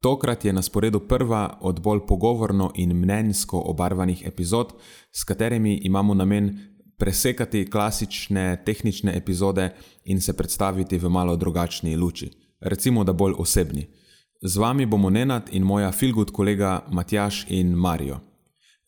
Tokrat je na sporedu prva od bolj pogovorno in mnenjsko obarvanih epizod, s katerimi imamo namen presekati klasične tehnične epizode in se predstaviti v malo drugačni luči, recimo da bolj osebni. Z vami bomo Nenad in moja filgud kolega Matjaš in Marijo.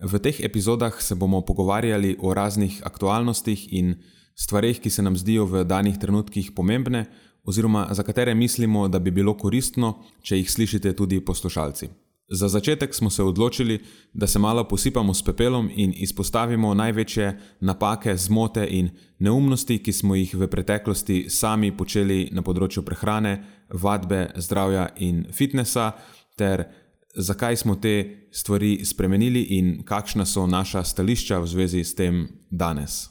V teh epizodah se bomo pogovarjali o raznih aktualnostih in stvarih, ki se nam zdijo v danih trenutkih pomembne, oziroma za katere mislimo, da bi bilo koristno, če jih slišite tudi poslušalci. Za začetek smo se odločili, da se malo posipamo s pepelom in izpostavimo največje napake, zmote in neumnosti, ki smo jih v preteklosti sami počeli na področju prehrane, vadbe, zdravja in fitnesa, ter zakaj smo te stvari spremenili in kakšna so naša stališča v zvezi s tem danes.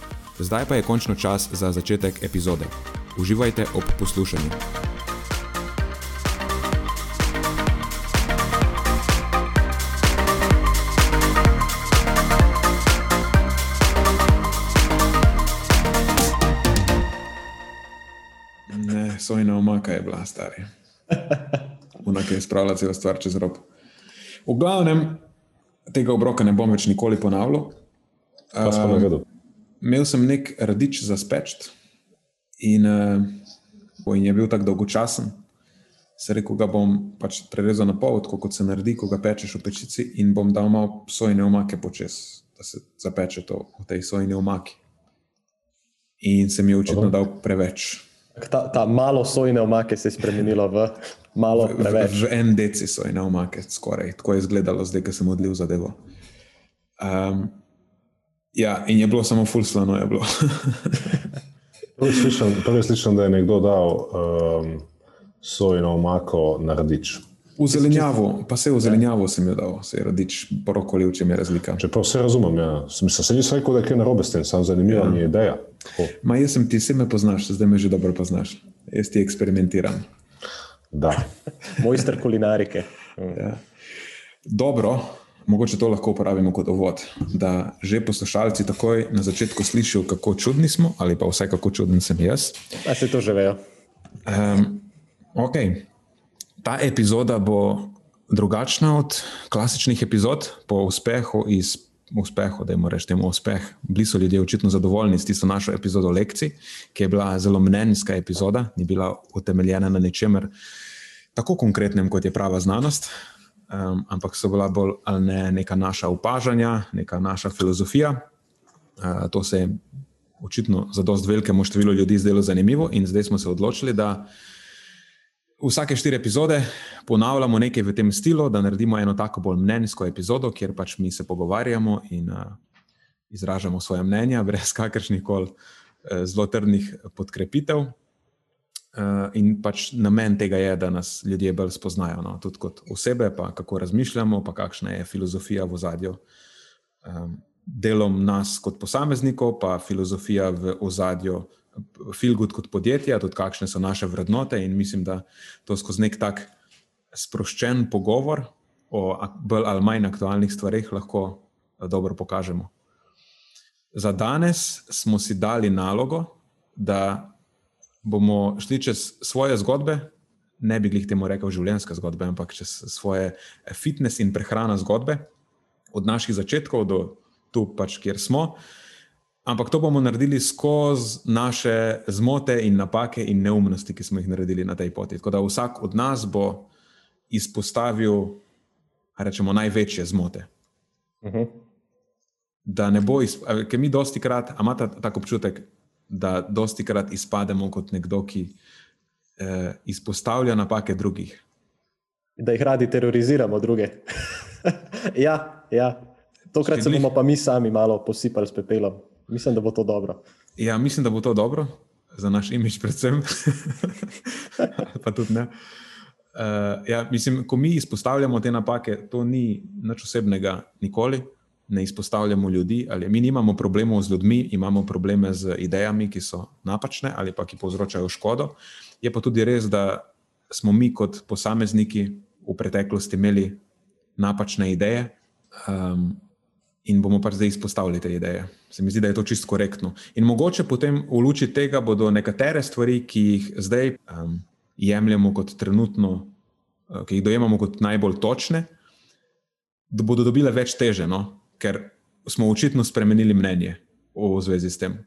Zdaj pa je končno čas za začetek epizode. Uživajte ob poslušanju. Ne, sojna omaka je bila stara. Unak je spravila celo stvar čez rob. V glavnem, tega obroka ne bom več nikoli ponavljal. Pa smo navedli. Imel sem nek radič za speč, in, uh, in je bil tako dolgočasen. Se rekel, da bom pač prerezal na pol, tako kot se naredi, ko ga pečeš v pečici, in bom dal malo sojne omake počes, da se zapeče to v tej sojni omaki. In se mi je očitno dal preveč. Ta, ta malo sojne omake se je spremenilo v malo preveč. V, v en deci sojne omake, skoraj tako je izgledalo, zdaj, ko sem odlil zadevo. Um, Ja, in je bilo samo fulslano. Prvi slišim, da je nekdo dal um, sojno omako na radič. V zelenjavo, pa se v zelenjavo sem jo dal, se je radič, brokoli, v čem je razlika. Če pa vse razumem, ja. sem se nisem rekel, da je kaj narobe s tem, samo zanimiva ja. mi je ideja. Ma jaz sem ti, vse me poznaš, zdaj me že dobro poznaš. Jaz ti eksperimentiram. Da. Mojster kulinarike. Ja. Dobro, Mogoče to lahko uporabimo kot ovod, da že poslušalci takoj na začetku slišijo, kako čudni smo, ali pa vsaj kako čuden sem jaz. Pa se to že vejo. Um, okay. Ta epizoda bo drugačna od klasičnih epizod, po uspehu iz uspehu, da jim rečemo uspeh. Bili so ljudje očitno zadovoljni s tisto našo epizodo lekcij, ki je bila zelo mnenjska epizoda, ni bila utemeljena na ničemer tako konkretnem, kot je prava znanost um, ampak so bila bolj ali ne neka naša opažanja, neka naša filozofija. Uh, to se je očitno za dost velikemu številu ljudi zdelo zanimivo, in zdaj smo se odločili, da vsake štiri epizode ponavljamo nekaj v tem stilu, da naredimo eno tako bolj mnenjsko epizodo, kjer pač mi se pogovarjamo in uh, izražamo svoje mnenja, brez kakršnih koli uh, zelo trdnih podkrepitev. Uh, in pač namen tega je, da nas ljudje bolj spoznajo, no? tudi kot osebe, pa kako razmišljamo, pa kakšna je filozofija v ozadju. Um, delom nas kot posameznikov, pa filozofija v ozadju, filgud kot podjetja, tudi kakšne so naše vrednote. In mislim, da to skozi nek tak sproščen pogovor o bolj ali manj aktualnih stvarih lahko eh, dobro pokažemo. Za danes smo si dali nalogo, da bomo šli čez svoje zgodbe, ne bi jih temu rekel življenjske zgodbe, ampak čez svoje fitness in prehrana zgodbe, od naših začetkov do tu, pač, kjer smo. Ampak to bomo naredili skozi naše zmote in napake in neumnosti, ki smo jih naredili na tej poti. Tako da vsak od nas bo izpostavil, rečemo, največje zmote. Uh Mhm. -huh. Da ne bo, iz- ker mi dosti krat, a imate tako občutek, da dosti krat izpademo kot nekdo, ki eh, izpostavlja napake drugih. Da jih radi teroriziramo, druge. ja, ja. Tokrat se Škodljiv. bomo pa mi sami malo posipali s pepelom. Mislim, da bo to dobro. Ja, mislim, da bo to dobro za naš imič, predvsem. pa tudi ne. Uh, ja, mislim, ko mi izpostavljamo te napake, to ni nič osebnega, nikoli. Ne izpostavljamo ljudi, ali mi nimamo problemov z ljudmi, imamo probleme z idejami, ki so napačne ali pa ki povzročajo škodo. Je pa tudi res, da smo mi kot posamezniki v preteklosti imeli napačne ideje um, in bomo pač zdaj izpostavili te ideje. Se mi zdi, da je to čisto korektno. In mogoče potem v luči tega bodo nekatere stvari, ki jih zdaj um, jemljemo kot trenutno, uh, ki jih dojemamo kot najbolj točne, da bodo dobile več teže, no? Ker smo očitno spremenili mnenje v zvezi s tem,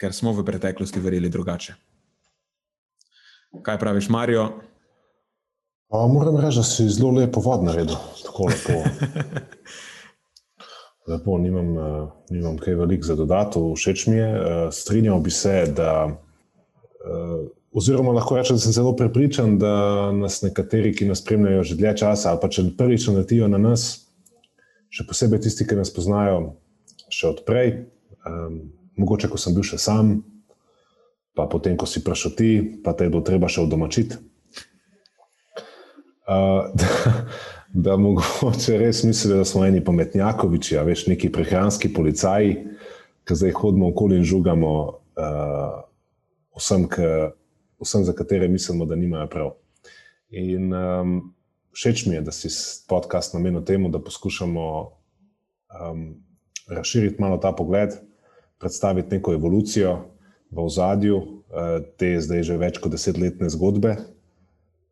ker smo v preteklosti verjeli drugače. Kaj praviš, Marijo? A, moram reči, da si zelo lepo vod naredil, tako lepo. lepo nimam, eh, nimam kaj veliko za dodati, všeč mi je. Eh, Strinjal bi se, da, eh, oziroma lahko rečem, da sem zelo prepričan, da nas nekateri, ki nas spremljajo že dlje časa, ali pa če prvič naletijo na nas, še posebej tisti, ki nas poznajo še odprej, um, mogoče ko sem bil še sam, pa potem, ko si prišel ti, pa te je bilo treba še odomačiti. Uh, da, da mogoče res mislijo, da smo eni pametnjakoviči, a veš, neki prehranski policaji, ki zdaj hodimo okoli in žugamo uh, vsem, k, vsem, za katere mislimo, da nimajo prav. In um, všeč mi je, da si podcast namenil temu, da poskušamo um, razširiti malo ta pogled, predstaviti neko evolucijo v ozadju uh, te zdaj že več kot desetletne zgodbe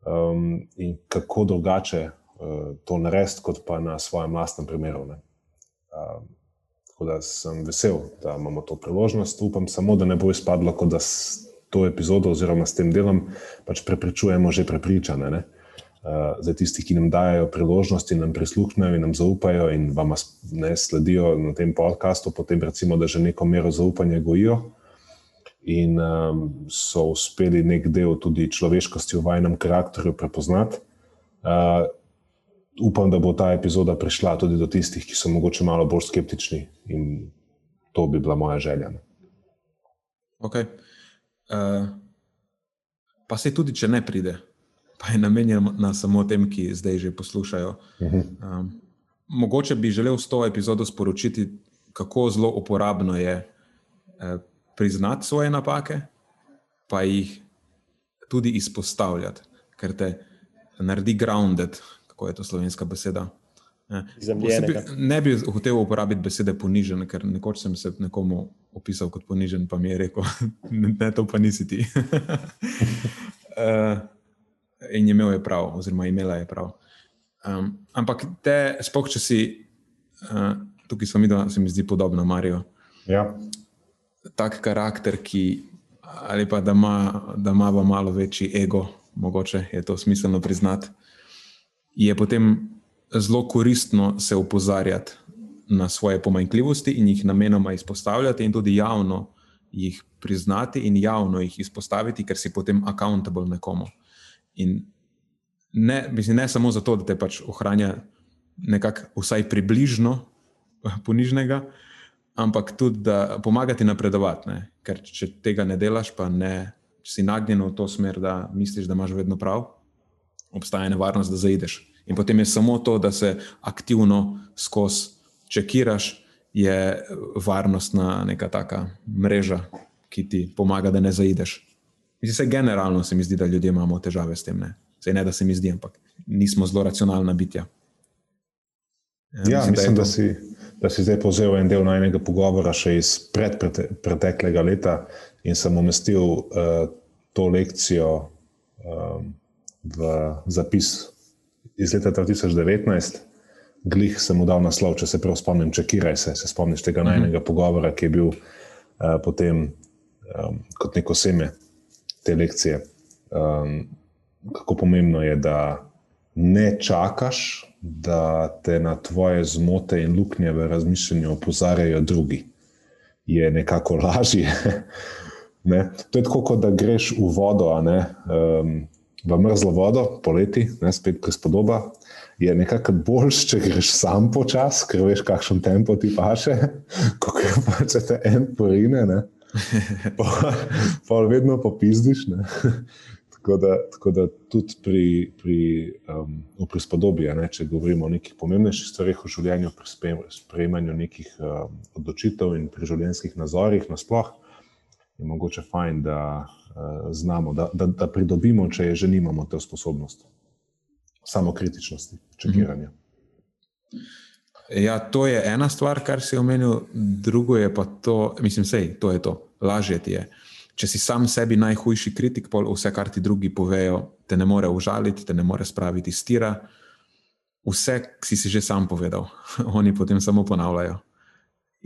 um, in kako drugače uh, to narediti, kot pa na svojem lastnem primeru. ne. Um, tako da sem vesel, da imamo to priložnost. Upam samo, da ne bo izpadlo, kot da s to epizodo oziroma s tem delom pač prepričujemo že prepričane. Ne? Uh, za tisti, ki nam dajo priložnosti, nam prisluhnejo in nam zaupajo in vam ne sledijo na tem podkastu, potem recimo, da že neko mero zaupanja gojijo in um, so uspeli nek del tudi človeškosti v vajnem karakterju prepoznati. Uh, upam, da bo ta epizoda prišla tudi do tistih, ki so mogoče malo bolj skeptični in to bi bila moja želja. Okay. Uh, pa se tudi, če ne pride, pa je namenjena samo tem, ki zdaj že poslušajo. Um, mogoče bi želel s to epizodo sporočiti, kako zelo uporabno je eh, priznati svoje napake, pa jih tudi izpostavljati, ker te naredi grounded, kako je to slovenska beseda. Izemljenega. posebej- Ne bi hotel uporabiti besede ponižen, ker nekoč sem se nekomu opisal kot ponižen, pa mi je rekel, ne, to pa nisi ti. uh, in imel je prav, oziroma imela je prav. Um, ampak te, sploh če si, uh, tukaj smo mi, da se mi zdi podobno, Marijo, Ja, tak karakter, ki ali pa da ima, da ima malo večji ego, mogoče je to smiselno priznati, je potem zelo koristno se opozarjati na svoje pomanjkljivosti in jih namenoma izpostavljati, in tudi javno jih priznati in javno jih izpostaviti, ker si potem accountable nekomu. In ne, mislim, ne samo zato, da te pač ohranja nekako vsaj približno ponižnega, ampak tudi da pomagati napredovati. Ne? Ker če tega ne delaš, pa ne, če si nagnjen v to smer, da misliš, da imaš vedno prav, obstaja nevarnost, da zaideš. In potem je samo to, da se aktivno skozi čekiraš, je varnostna neka taka mreža, ki ti pomaga, da ne zaideš. Mislim, se generalno se mi zdi, da ljudje imamo težave s tem. Ne, Saj ne da se mi zdi, ampak nismo zelo racionalna bitja. ja mislim, je mislim da, to- si, da si zdaj povzel en del najnega pogovora še iz pred, prete, preteklega leta in sem umestil uh, to lekcijo um, v zapis iz leta 2019. Glih sem mu dal naslov, če se prav spomnim, čekiraj se, se spomniš tega Mhm. najnega pogovora, ki je bil uh, potem um, kot neko seme te lekcije. Um, kako pomembno je, da ne čakaš, da te na tvoje zmote in luknje v razmišljanju opozarjajo drugi. Je nekako lažje. ne? To je tako, kot da greš v vodo, um, v mrzlo vodo, poleti, ne? spet prispodoba. Je nekako boljš, če greš sam počasi, ker veš, kakšen tempo ti paše, kot pa če te en porine, pa, pa vedno popizdiš. Tako da, tako da tudi pri, pri um, prispodobi, ne, če govorimo o nekih pomembnejših stvarih v življenju, pri sprejemanju nekih um, odločitev in pri življenjskih nazorih, nasplošno, je mogoče fajn, da uh, znamo, da, da, da pridobimo, če je že nimamo te sposobnosti, samo kritičnosti, čekiranja. Ja, to je ena stvar, kar si omenil, drugo je pa to, mislim, sej, to je to, lažje ti je. Če si sam sebi najhujši kritik, pol vse, kar ti drugi povejo, te ne more užaliti, te ne more spraviti iz tira. Vse si si že sam povedal, oni potem samo ponavljajo.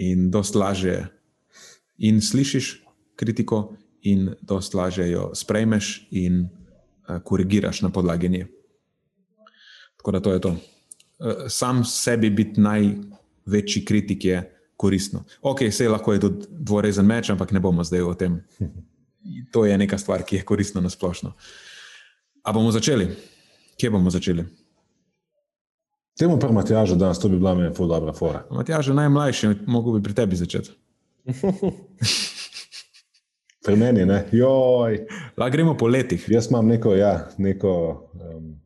In dosta lažje je. In slišiš kritiko, in dosta lažje jo sprejmeš in uh, korigiraš na podlagi nje. Tako da to je to. Uh, sam sebi biti največji kritik je koristno. Ok, vse lahko je tudi dvorezen meč, ampak ne bomo zdaj o tem. To je neka stvar, ki je koristna na splošno. A bomo začeli? Kje bomo začeli? Temu prvo Matjažu danes, to bi bila meni zelo dobra fora. Matjaž je najmlajši, mogo bi pri tebi začeti. pri meni, ne? Joj. Lahko gremo po letih. Jaz imam neko, ja, neko. Um...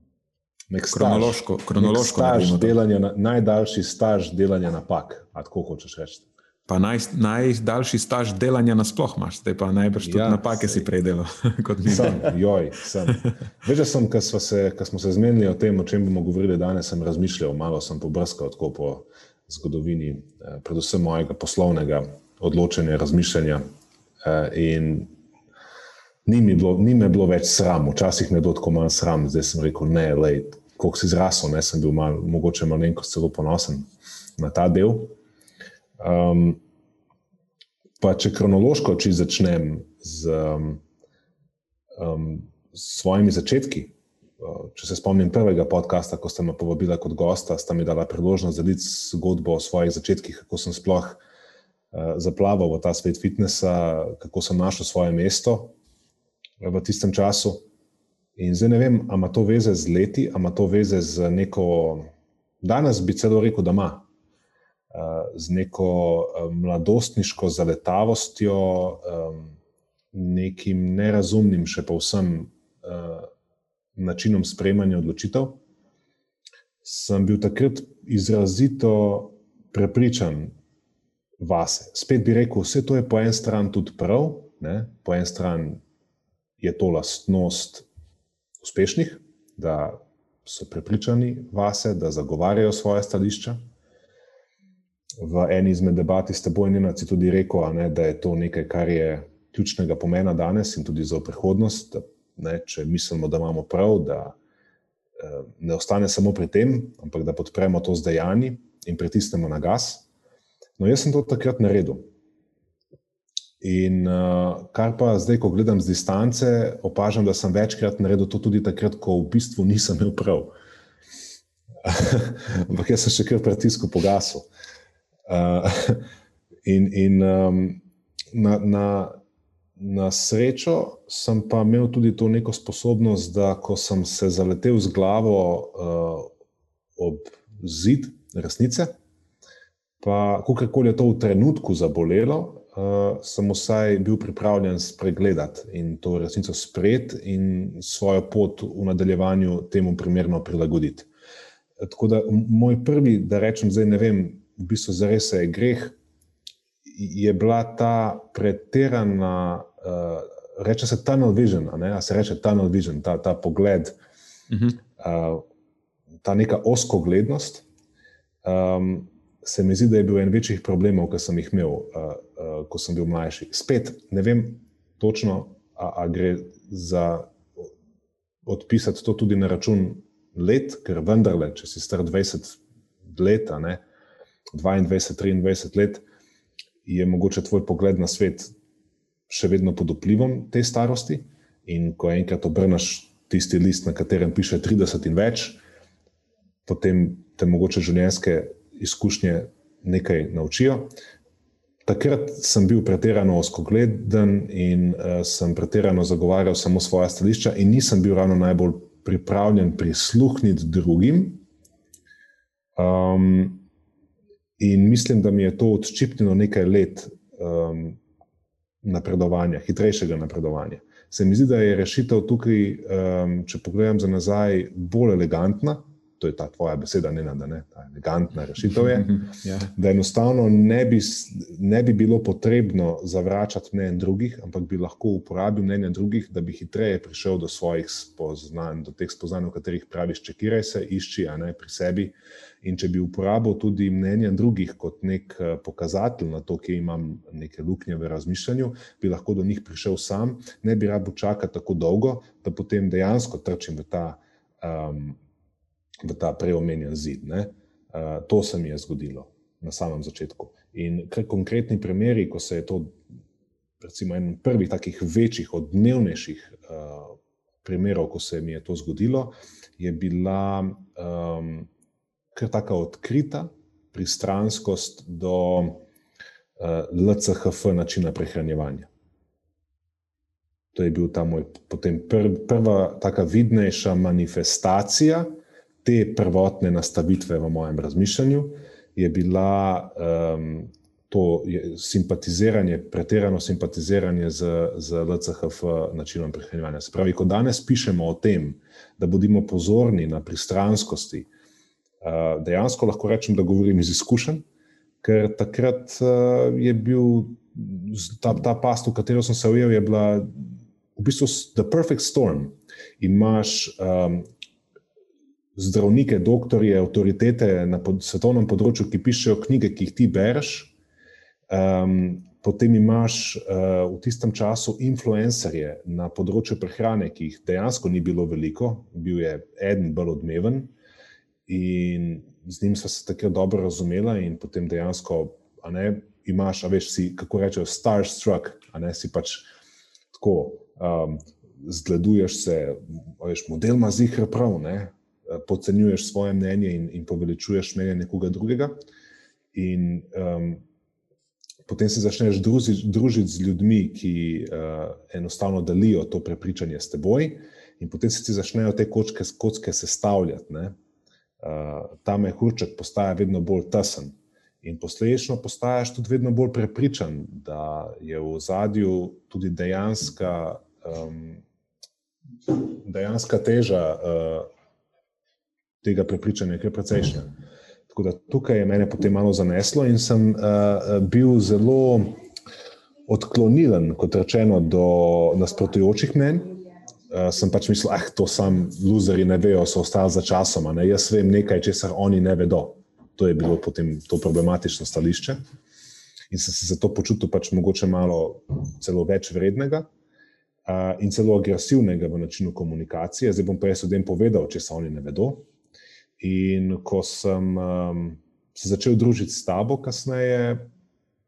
Nek kronološko, staž, kronološko nek staž delanja, na, najdaljši staž delanja napak, tako hočeš reči. Pa naj, najdaljši staž delanja nasplošno imaš, zdaj pa najbrž tudi ja, napake si predelal. sem, joj, sem. Veš, da sem, ko se, smo se zmenili o tem, o čem bomo govorili danes, sem razmišljal, malo sem pobrskal po zgodovini, eh, predvsem mojega poslovnega odločanja, razmišljanja. Eh, in ni mi, bilo, ni me bilo več sram, včasih me je bilo tako malo sram, zdaj sem rekel, ne, lej, koliko si zrasel, ne, sem bil mal, mogoče malo enko celo ponosen na ta del. Um, pa če kronološko če začnem z um, um, svojimi začetki. Uh, če se spomnim prvega podcasta, ko ste me povabili kot gosta, sta mi dala priložnost deliti zgodbo o svojih začetkih, kako sem sploh uh, zaplaval v ta svet fitnesa, kako sem našel svoje mesto v tistem času. In zdaj ne vem, ali ima to veze z leti, ali ima to veze z neko, danes bi celo rekel, da ima, eh, z neko eh, mladostniško zaletavostjo, nekim nerazumnim, še povsem eh, načinom sprejemanja odločitev. Sem bil takrat izrazito prepričan vase. Spet bi rekel, vse to je po eni strani tudi prav, ne? po eni strani je to lastnost uspešnih, da so prepričani vase, da zagovarjajo svoje stališča. V eni izmed debat s teboj, Ninaci, tudi rekel, ne, da je to nekaj, kar je ključnega pomena danes in tudi za prihodnost. Da, ne, če mislimo, da imamo prav, da eh, ne ostane samo pri tem, ampak da podpremo to z dejanji in pritisnemo na gas. No, jaz sem to takrat naredil. In uh, kar pa zdaj, ko gledam z distance, opažam, da sem večkrat naredil to tudi takrat, ko v bistvu nisem imel prav. Ampak jaz sem še kar pritisk pogasil. Uh, in in um, na, na, na srečo sem pa imel tudi to neko sposobnost, da ko sem se zaletel z glavo uh, ob zid resnice, pa kakorkoli je to v trenutku zabolelo, uh, sem vsaj bil pripravljen spregledati in to resnico sprejeti in svojo pot v nadaljevanju temu primerno prilagoditi. Tako da moj prvi, da rečem, zdaj ne vem, v bistvu za res je greh, je bila ta pretirana, uh, reče se tunnel vision, a, a se reče tunnel vision, ta, ta pogled, uh -huh. uh, ta neka oskoglednost. Um, se mi zdi, da je bil en večjih problemov, ki sem jih imel, uh, uh, ko sem bil mlajši. Spet ne vem točno, ali gre za odpisati to tudi na račun let, ker vendarle, če si star 20 let, ne, 22, 23 let, je mogoče tvoj pogled na svet še vedno pod vplivom te starosti. In ko enkrat obrneš tisti list, na katerem piše 30 in več, potem te mogoče življenjske izkušnje nekaj naučijo. Takrat sem bil pretirano oskogleden in uh, sem pretirano zagovarjal samo svoje stališča, in nisem bil ravno najbolj pripravljen prisluhniti drugim. Um, in mislim, da mi je to odščipnilo nekaj let um, napredovanja, hitrejšega napredovanja. Se mi zdi, da je rešitev tukaj, um, če pogledam za nazaj, bolj elegantna to je ta tvoja beseda, ne da ne, ta elegantna rešitev je. ja. Da enostavno ne bi, ne bi bilo potrebno zavračati mnenja drugih, ampak bi lahko uporabil mnenja drugih, da bi hitreje prišel do svojih spoznanj, do teh spoznanj, o katerih praviš, čekiraj se, išči, a ne pri sebi. In če bi uporabil tudi mnenja drugih kot nek eh, pokazatelj na to, kje imam neke luknje v razmišljanju, bi lahko do njih prišel sam, ne bi rabo čakati tako dolgo, da potem dejansko trčim v ta um, v ta preomenjen zid. Ne? To se mi je zgodilo na samem začetku. In kar konkretni primeri, ko se je to, recimo, en prvih takih večjih, odmevnejših uh, primerov, ko se mi je to zgodilo, je bila um, kar tako odkrita pristranskost do uh, LCHF načina prehranjevanja. To je bil ta moj potem pr, prva, tako vidnejša manifestacija, te prvotne nastavitve v mojem razmišljanju, je bila um, to je simpatiziranje, pretirano simpatiziranje z, z LCHF načinom prehranjevanja. Se pravi, ko danes pišemo o tem, da bodimo pozorni na pristranskosti, uh, dejansko lahko rečem, da govorim iz izkušenj, ker takrat uh, je bil ta, ta past, v katero sem se ujel, je bila v bistvu the perfect storm. Imaš um, zdravnike, doktorje, avtoritete na pod, svetovnem področju, ki pišejo knjige, ki jih ti bereš. Um, potem imaš uh, v tistem času influencerje na področju prehrane, ki jih dejansko ni bilo veliko, bil je eden bolj odmeven in z njim sva se tako dobro razumela, in potem dejansko, a ne, imaš, a veš, si, kako rečejo, starstruck, a ne si pač tako. Um, Zgleduješ se, veš, model ima zihar prav, ne? Eh, podcenjuješ svoje mnenje in, in poveličuješ mnenje nekoga drugega. In um, potem se začneš družiti, družiti z ljudmi, ki uh, enostavno delijo to prepričanje s teboj, in potem se ti začnejo te kočke, kocke sestavljati. Uh, ta mehurček postaja vedno bolj tesen. In posledično postaješ tudi vedno bolj prepričan, da je v zadju tudi dejanska, um, dejanska teža uh, tega prepričanja, ki je precejšnja. Tako da tukaj je mene potem malo zaneslo in sem uh, bil zelo odklonilen, kot rečeno, do nasprotujočih mnen. Uh, sem pač mislil, da ah, to sam luzeri ne vejo, so ostali za časom. Ne? Jaz vem nekaj, česar oni ne vedo. To je bilo potem to problematično stališče. In sem se zato počutil pač mogoče malo celo več vrednega. Uh, in celo agresivnega v načinu komunikacije. Zdaj bom pa jaz ljudem povedal, če se oni ne vedo, In ko sem um, se začel družiti s tabo, kasneje,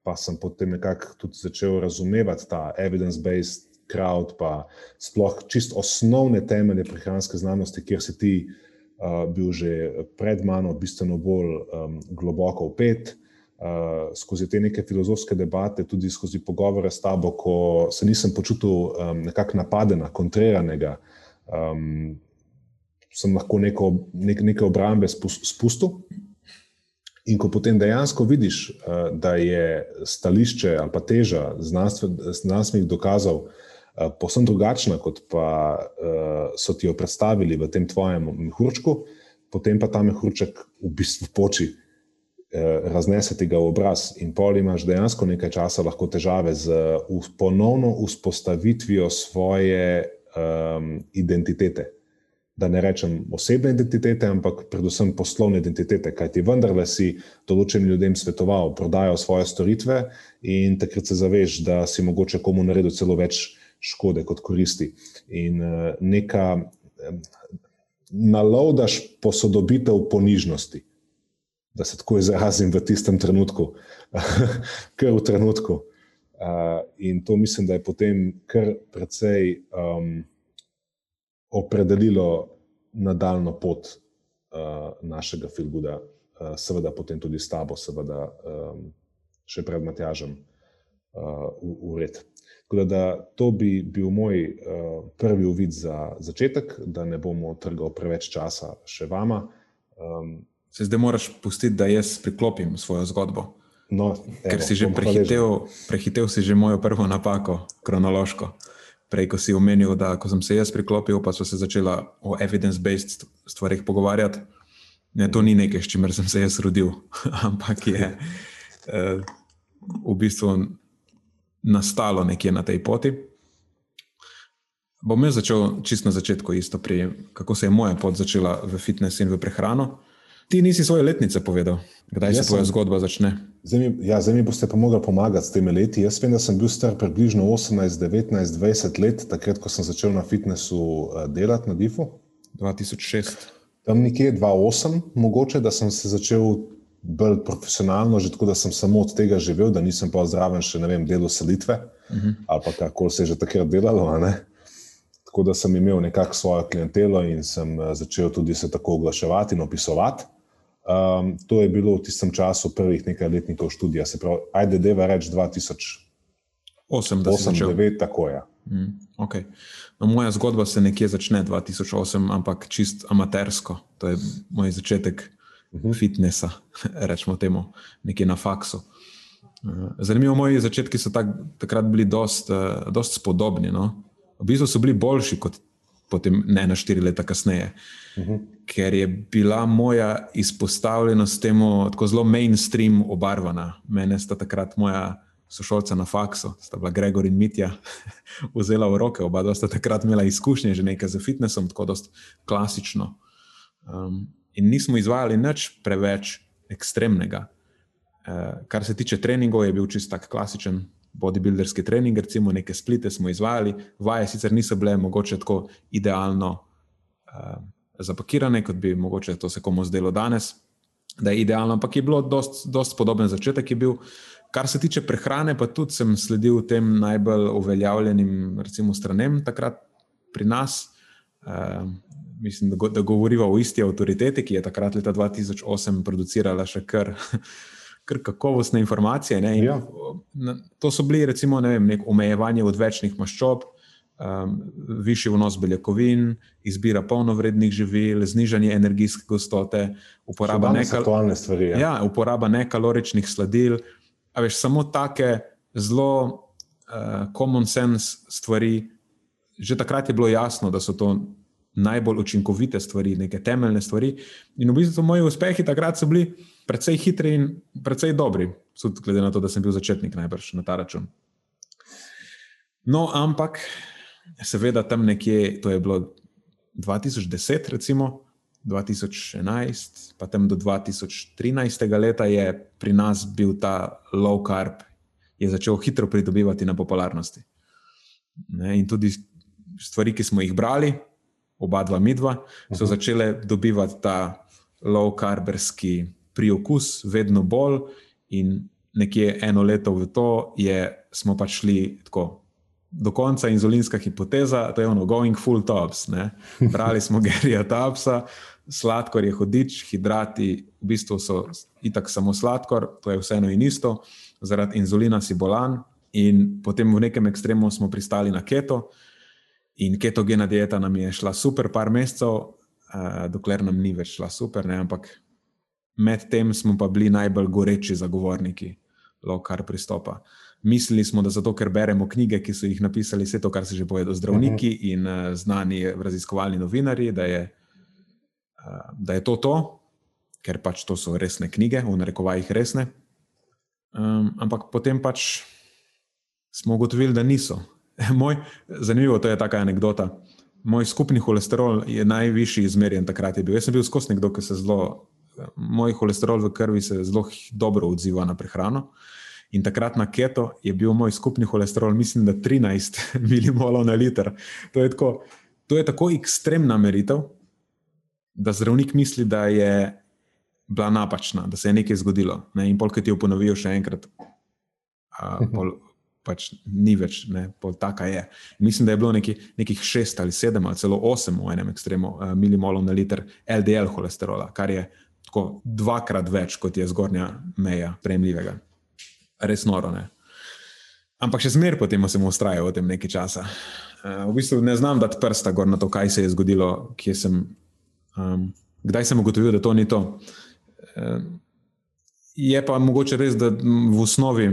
pa sem potem nekako tudi začel razumevati ta evidence-based crowd, pa sploh čist osnovne temelje prehranske znanosti, kjer si ti uh, bil že pred mano, bistveno bolj um, globoko upet. Uh, skozi te neke filozofske debate, tudi skozi pogovore s tabo, ko se nisem počutil um, nekako napadena, kontriranega, um, sem lahko neko, nek, neke obrambe spustil. In ko potem dejansko vidiš, eh, da je stališče ali pa teža znanstvenih dokazov eh, povsem drugačna, kot pa eh, so ti jo predstavili v tem tvojem mehurčku, potem pa ta mehurček v bistvu poči, raznese ti ga v obraz, in pol imaš dejansko nekaj časa lahko težave z ponovno vzpostavitvijo svoje um, identitete da ne rečem osebne identitete, ampak predvsem poslovne identitete, kajti vendarle si določenim ljudem svetoval, prodajo svoje storitve in takrat se zaveš, da si mogoče komu naredil celo več škode kot koristi. In eh, neka nalovdaš posodobitev ponižnosti, da se tako izrazim v tistem trenutku, kar v trenutku. Uh, in to mislim, da je potem kar precej um, opredelilo nadaljno pot uh, našega filguda, uh, seveda potem tudi s tabo, seveda um, še pred Matjažem uh, v, v red. Da, da to bi bil moj uh, prvi uvid za začetek, da ne bomo trgali preveč časa še vama. Um, Se zdaj moraš pustiti, da jaz priklopim svojo zgodbo. No, Ker si že prehitel, prehitel si že mojo prvo napako, kronološko. Prej, ko si omenil, da ko sem se jaz priklopil, pa so se začela o evidence-based stvarih pogovarjati. Ne, to ni nekaj, s čimer sem se jaz rodil, ampak je eh, v bistvu nastalo nekje na tej poti. Bom jaz začel čist na začetku, isto pri, kako se je moja pot začela v fitness in v prehrano. Ti nisi svoje letnice povedal, kdaj jaz se tvoja sem, zgodba začne. Zdaj mi, ja, zdaj mi boste pa mogli pomagati s temi leti. Jaz vem, da sem bil star približno 18, 19, 20 let, takrat, ko sem začel na fitnessu uh, delati na DIF-u. 2006. Tam nekje 2008, mogoče, da sem se začel bolj profesionalno, že tako, da sem samo od tega živel, da nisem pa zraven še ne vem, delo selitve uh mhm. -huh. ali pa kako se je že takrat delalo. Tako da sem imel nekako svojo klientelo in sem eh, začel tudi se tako oglaševati in opisovati. Um, to je bilo v tistem času prvih nekaj letnikov študija, se pravi, ajde, deva reči 2008, 2009, tako je. Mm, okay. no, moja zgodba se nekje začne 2008, ampak čist amatersko. To je moj začetek uh mhm. -huh. fitnesa, rečemo temu, nekje na faksu. Uh, zanimivo, moji začetki so tak, takrat bili dost, uh, dost spodobni. No? V bistvu so bili boljši kot potem, ne na štiri leta kasneje. Uh mhm. -huh. Ker je bila moja izpostavljenost temu tako zelo mainstream obarvana. Mene sta takrat moja sošolca na faksu, sta bila Gregor in Mitja, vzela v roke. Oba sta takrat imela izkušnje že nekaj z fitnessom, tako da klasično. Um, in nismo izvajali nič preveč ekstremnega. Uh, kar se tiče treningov, je bil čist tak klasičen bodybuilderski trening, recimo neke splite smo izvajali, vaje sicer niso bile mogoče tako idealno uh, zapakirane, kot bi mogoče to se komu zdelo danes, da je idealno, ampak je bilo dosti podoben začetek. Kar se tiče prehrane, pa tudi sem sledil tem najbolj uveljavljenim, recimo, stranem takrat pri nas. Uh, mislim, da, da govoriva o isti avtoriteti, ki je takrat leta 2008 producirala še kar kar kakovostne informacije. Ja. To so bili, recimo, ne vem, omejevanje odvečnih maščob, um, višji vnos beljakovin, izbira polnovrednih živil, znižanje energijske gostote, uporaba, nekal stvari, ja. Ja, uporaba nekaloričnih sladil. Veš, samo take zelo uh, common sense stvari. Že takrat je bilo jasno, da so to najbolj učinkovite stvari, neke temeljne stvari. In v bistvu moji uspehi takrat so bili precej hitri in precej dobri, tudi glede na to, da sem bil začetnik najbrž na ta račun. No, ampak seveda tam nekje, to je bilo 2010, recimo 2011, pa tam do 2013. leta je pri nas bil ta low carb, je začel hitro pridobivati na popularnosti. Ne, in tudi stvari, ki smo jih brali, oba dva midva, so uh -huh. začele dobivati ta low carberski priokus, vedno bolj. In nekje eno leto v to je, smo pač šli tako. Do konca inzulinska hipoteza, to je ono, going full tops. Ne? Brali smo Gerija Tapsa, sladkor je hodič, hidrati v bistvu so itak samo sladkor, to je vseeno in isto, zaradi inzulina si bolan. In potem v nekem ekstremu smo pristali na keto, in ketogena dieta nam je šla super, par mesecev, uh, dokler nam ni več šla super, ne? ampak medtem smo pa bili najbolj goreči zagovorniki lokar pristopa. Mislili smo, da zato, ker beremo knjige, ki so jih napisali vse to, kar se že povedo zdravniki uh mhm. -huh. in uh, znani raziskovalni novinari, da je, uh, da je to to, ker pač to so resne knjige, v narekovajih resne. Um, ampak potem pač smo ugotovili, da niso. Moj, zanimivo to je ta anekdota. Moj skupni holesterol je najvišji izmerjen takrat. Je bil. Jaz sem bil skozi nekdo, ki se zelo moj holesterol v krvi se zelo dobro odziva na prehrano. In takrat na keto je bil moj skupni holesterol, mislim, da 13 milimolov na liter. To je, tako, to je tako ekstremna meritev, da zdravnik misli, da je bila napačna, da se je nekaj zgodilo. Ne? In polk ti jo ponovijo še enkrat, a, mhm. pol, pač ni več, ne, taka je. Mislim, da je bilo neki, nekih šest ali sedem ali celo osem v enem ekstremu milimolov na liter LDL holesterola, kar je tako dvakrat več, kot je zgornja meja prejemljivega. Res noro. Ne? Ampak še zmeraj potem sem ustrajal v tem nekaj časa. Uh, v bistvu ne znam dati prsta gor na to, kaj se je zgodilo, sem, um, kdaj sem ugotovil, da to ni to. Uh, je pa mogoče res, da v osnovi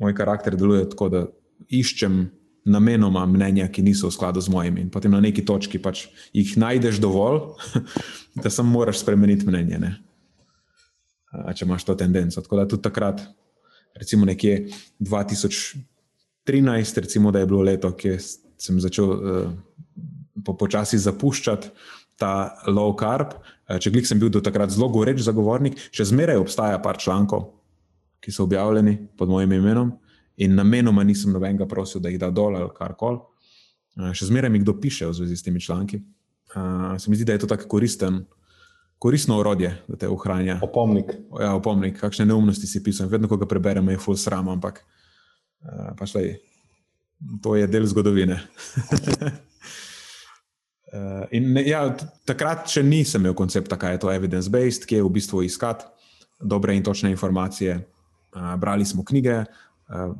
moj karakter deluje tako, da iščem namenoma mnenja, ki niso v skladu z mojimi. In potem na neki točki pač jih najdeš dovolj, da samo moraš spremeniti mnenje. Ne? Če imaš to tendenco. Tako da tudi takrat, recimo nekje 2013, recimo, da je bilo leto, ki sem začel uh, po, počasi zapuščati ta low carb. Če glik sem bil do takrat zelo goreč zagovornik, še zmeraj obstaja par člankov, ki so objavljeni pod mojim imenom, in namenoma nisem nobenega prosil, da jih da dol ali kar koli. Še zmeraj mi kdo piše v zvezi s temi članki. Uh, se mi zdi, da je to tako koristen, koristno orodje, da te ohranja. Opomnik. Ja, opomnik, kakšne neumnosti si pisal. Vedno, ko ga preberem, je full sram, ampak uh, pač lej, to je del zgodovine. uh, in ne, ja, takrat še nisem imel koncepta, kaj je to evidence-based, ki je v bistvu iskati dobre in točne informacije. Uh, brali smo knjige, uh,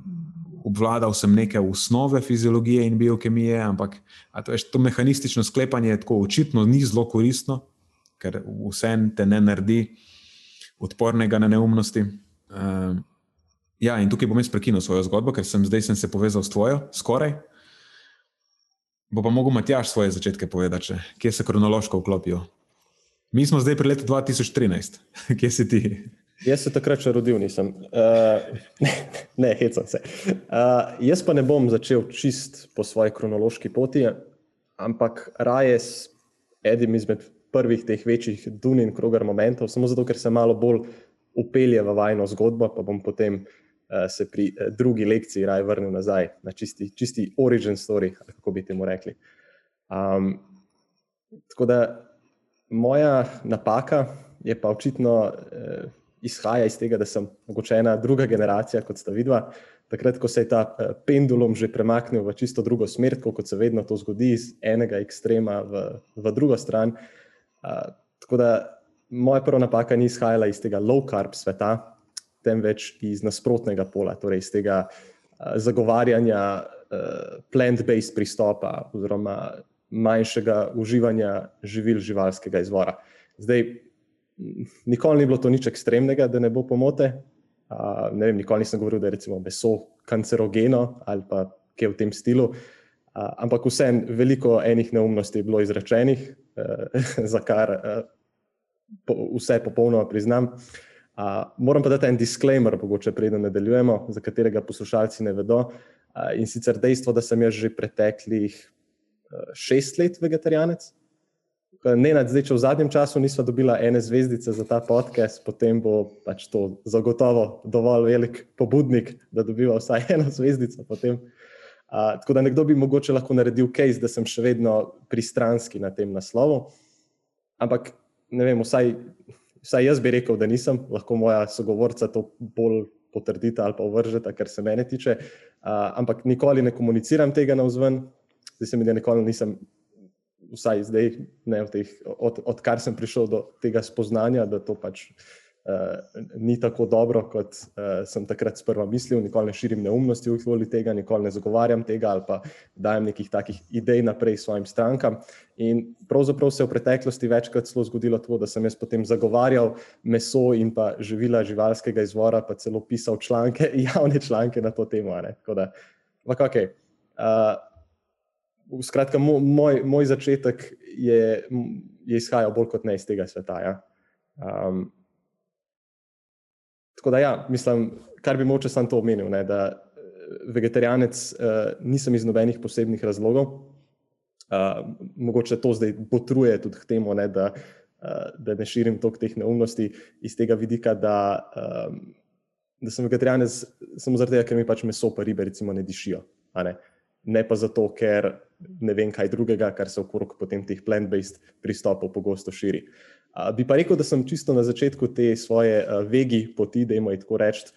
obvladal sem neke osnove fiziologije in biokemije, ampak to, veš, to mehanistično sklepanje je tako očitno ni zelo koristno, ker vse te ne naredi odpornega na neumnosti. Uh, ja, in tukaj bom jaz prekinil svojo zgodbo, ker sem zdaj sem se povezal s tvojo, skoraj. Bo pa mogel Matjaš svoje začetke povedati, kje se kronološko vklopijo. Mi smo zdaj pri letu 2013, kje si ti? Jaz se takrat še rodil nisem. Uh, ne, ne hecam se. Uh, jaz pa ne bom začel čist po svoji kronološki poti, ampak raje s enim izmed prvih teh večjih dun in krogar momentov, samo zato, ker se malo bolj upelje v vajno zgodbo, pa bom potem uh, se pri uh, drugi lekciji raje vrnil nazaj na čisti, čisti origin story, kako bi temu rekli. Um, tako da moja napaka je pa očitno. Uh, izhaja iz tega, da sem mogoče ena druga generacija, kot sta vidva. Takrat, ko se je ta eh, pendulum že premaknil v čisto drugo smer, kot se vedno to zgodi, iz enega ekstrema v, v drugo stran. Uh, tako da moja prva napaka ni izhajala iz tega low carb sveta, temveč iz nasprotnega pola, torej iz tega uh, zagovarjanja uh, plant-based pristopa oziroma manjšega uživanja živil živalskega izvora. Zdaj, nikoli ni bilo to nič ekstremnega, da ne bo pomote. Uh, ne vem, nikoli nisem govoril, da je recimo meso kancerogeno ali pa kaj v tem stilu. Uh, ampak vsem veliko enih neumnosti je bilo izrečenih, za kar uh, po, vse popolnoma priznam. Uh, moram pa dati en disclaimer, mogoče preden nadaljujemo, za katerega poslušalci ne vedo. Uh, in sicer dejstvo, da sem jaz že preteklih uh, šest let vegetarijanec. Ne, zdaj, če v zadnjem času nismo dobili ene zvezdice za ta podcast, potem bo pač to zagotovo dovolj velik pobudnik, da dobiva vsaj eno zvezdico. Uh, tako da nekdo bi mogoče lahko naredil case, da sem še vedno pristranski na tem naslovu. Ampak ne vem, vsaj, vsaj jaz bi rekel, da nisem, lahko moja sogovorca to bolj potrdita ali pa ovržeta, kar se mene tiče. Uh, ampak nikoli ne komuniciram tega na vzven, zdaj se mi da nikoli nisem vsaj zdaj, ne, teh, od, odkar sem prišel do tega spoznanja, da to pač uh, ni tako dobro, kot uh, sem takrat sprva mislil. Nikoli ne širim neumnosti v hvoli tega, nikoli ne zagovarjam tega ali pa dajem nekih takih idej naprej svojim strankam. In pravzaprav se je v preteklosti večkrat zgodilo to, da sem jaz potem zagovarjal meso in pa živila živalskega izvora, pa celo pisal članke, javne članke na to temo. Tako da, ampak ok. Uh, Skratka, moj, moj začetek je, je izhajal bolj kot ne iz tega sveta. Ja. Um, tako da, ja, mislim, kar bi moče sam to omenil, ne, da eh, vegetarijanec uh, nisem iz nobenih posebnih razlogov. Uh, mogoče to zdaj potruje tudi k temu, ne, da, uh, da ne širim toliko teh neumnosti iz tega vidika, da, um, da sem vegetarijanec samo zaradi tega, ker mi pač meso pa ribe recimo ne dišijo. Ne. ne pa zato, ker ne vem kaj drugega, kar se okrog potem teh plant-based pristopov pogosto širi. Uh, bi pa rekel, da sem čisto na začetku te svoje uh, vegi poti, da imamo tako reči,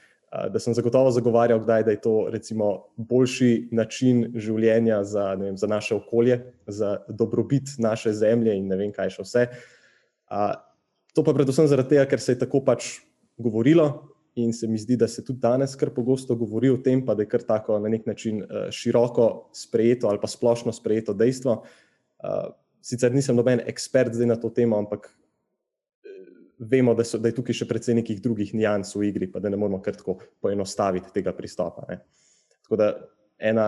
da sem zagotovo zagovarjal, kdaj, da je to recimo, boljši način življenja za, vem, za naše okolje, za dobrobit naše zemlje in ne vem, kaj še vse. Uh, to pa predvsem zaradi tega, ker se je tako pač govorilo. In se mi zdi, da se tudi danes kar pogosto govori o tem, pa da je kar tako na nek način uh, široko sprejeto ali pa splošno sprejeto dejstvo. Uh, sicer nisem noben ekspert zdaj na to temo, ampak vemo, da, so, da je tukaj še precej nekih drugih nijans v igri, pa da ne moramo kar tako poenostaviti tega pristopa. Ne. Tako da ena,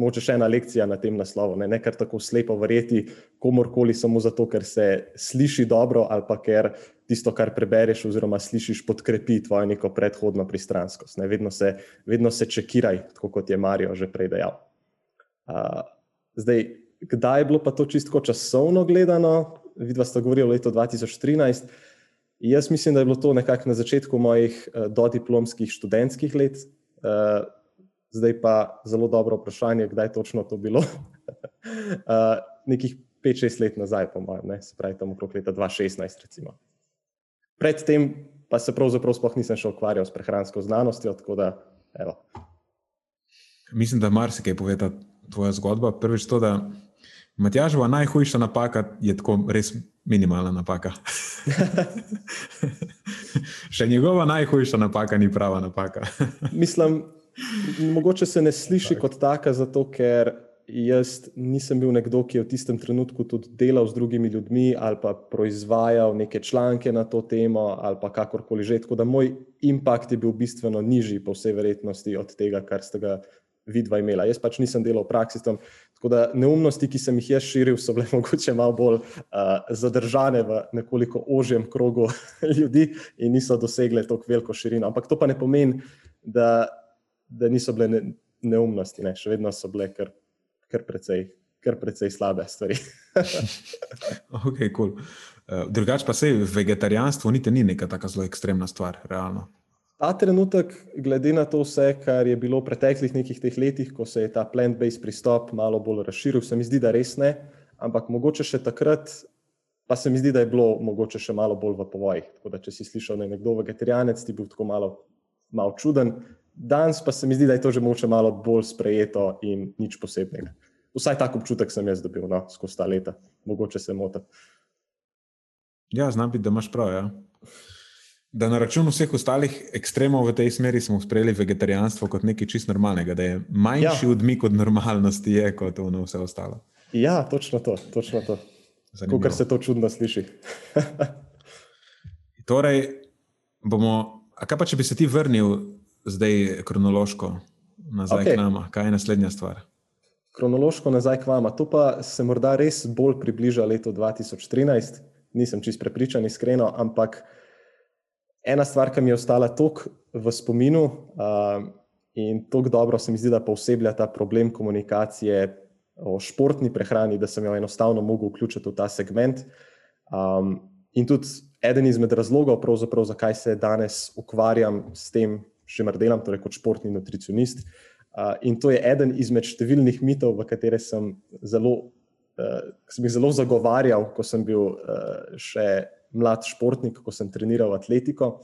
moče še ena lekcija na tem naslovu, ne, ne kar tako slepo verjeti komorkoli samo zato, ker se sliši dobro ali pa ker tisto, kar prebereš oziroma slišiš, podkrepi tvojo neko predhodno pristranskost. Ne. Vedno, se, vedno se čekiraj, tako kot je Marijo že prej dejal. Uh, zdaj, kdaj je bilo pa to čisto časovno gledano? Vidva sta govorila o letu 2013. Jaz mislim, da je bilo to nekako na začetku mojih uh, dodiplomskih študentskih let, uh, zdaj pa zelo dobro vprašanje, kdaj točno to bilo. uh, nekih 5-6 let nazaj, po mojem, ne? se pravi tam okrog leta 2016. Recimo. Predtem pa se pravzaprav sploh nisem še ukvarjal s prehransko znanostjo. Da, mislim, da marsikaj pove ta tvoja zgodba. Prvič to, da Matjažova najhujša napaka je tako res minimalna napaka. Še njegova najhujša napaka ni prava napaka. Mislim, mogoče se ne sliši tak. kot taka, zato ker jaz nisem bil nekdo, ki je v tistem trenutku tudi delal z drugimi ljudmi ali pa proizvajal neke članke na to temo ali pa kakorkoli že. Tako da moj impact je bil bistveno nižji, po vsej verjetnosti, od tega, kar ste ga vidva imela. Jaz pač nisem delal v praksi tam. Tako da neumnosti, ki sem jih jaz širil, so bile mogoče malo bolj uh, zadržane v nekoliko ožjem krogu ljudi in niso dosegle tako veliko širino. Ampak to pa ne pomeni, da, da niso bile ne, neumnosti, ne. še vedno so bile kar, kar, precej, kar precej slabe stvari. ok, cool. Uh, drugač pa se vegetarijanstvo niti ni neka tako zelo ekstremna stvar, realno. Ta trenutek, glede na to vse, kar je bilo v preteklih nekih teh letih, ko se je ta plant-based pristop malo bolj razširil, se mi zdi, da res ne, ampak mogoče še takrat, pa se mi zdi, da je bilo mogoče še malo bolj v povojih. Tako da, če si slišal, da je nekdo vegetarijanec, ti bil tako malo, malo čuden. Danes pa se mi zdi, da je to že mogoče malo bolj sprejeto in nič posebnega. Vsaj tak občutek sem jaz dobil no, skozi ta leta, mogoče se motim. Ja, znam biti, da imaš prav. Ja da na račun vseh ostalih ekstremov v tej smeri smo sprejeli vegetarijanstvo kot nekaj čist normalnega, da je manjši ja. odmik od normalnosti, je, kot ono vse ostalo. Ja, točno to. Točno to. Kar se to čudno sliši. torej, bomo, a kaj pa če bi se ti vrnil zdaj kronološko nazaj okay. k nama, kaj je naslednja stvar? Kronološko nazaj k vama. To pa se morda res bolj približa letu 2013. Nisem čist prepričan, iskreno, ampak ena stvar, ki mi je ostala tako v spominu uh, in tako dobro se mi zdi, da posebej ta problem komunikacije o športni prehrani, da sem jo enostavno mogel vključiti v ta segment. Um, in tudi eden izmed razlogov, zakaj se danes ukvarjam s tem, še mar delam, torej kot športni nutricionist. Uh, in to je eden izmed številnih mitov, v katere sem zelo. Uh, sem jih zelo zagovarjal, ko sem bil uh, še mlad športnik, ko sem treniral atletiko.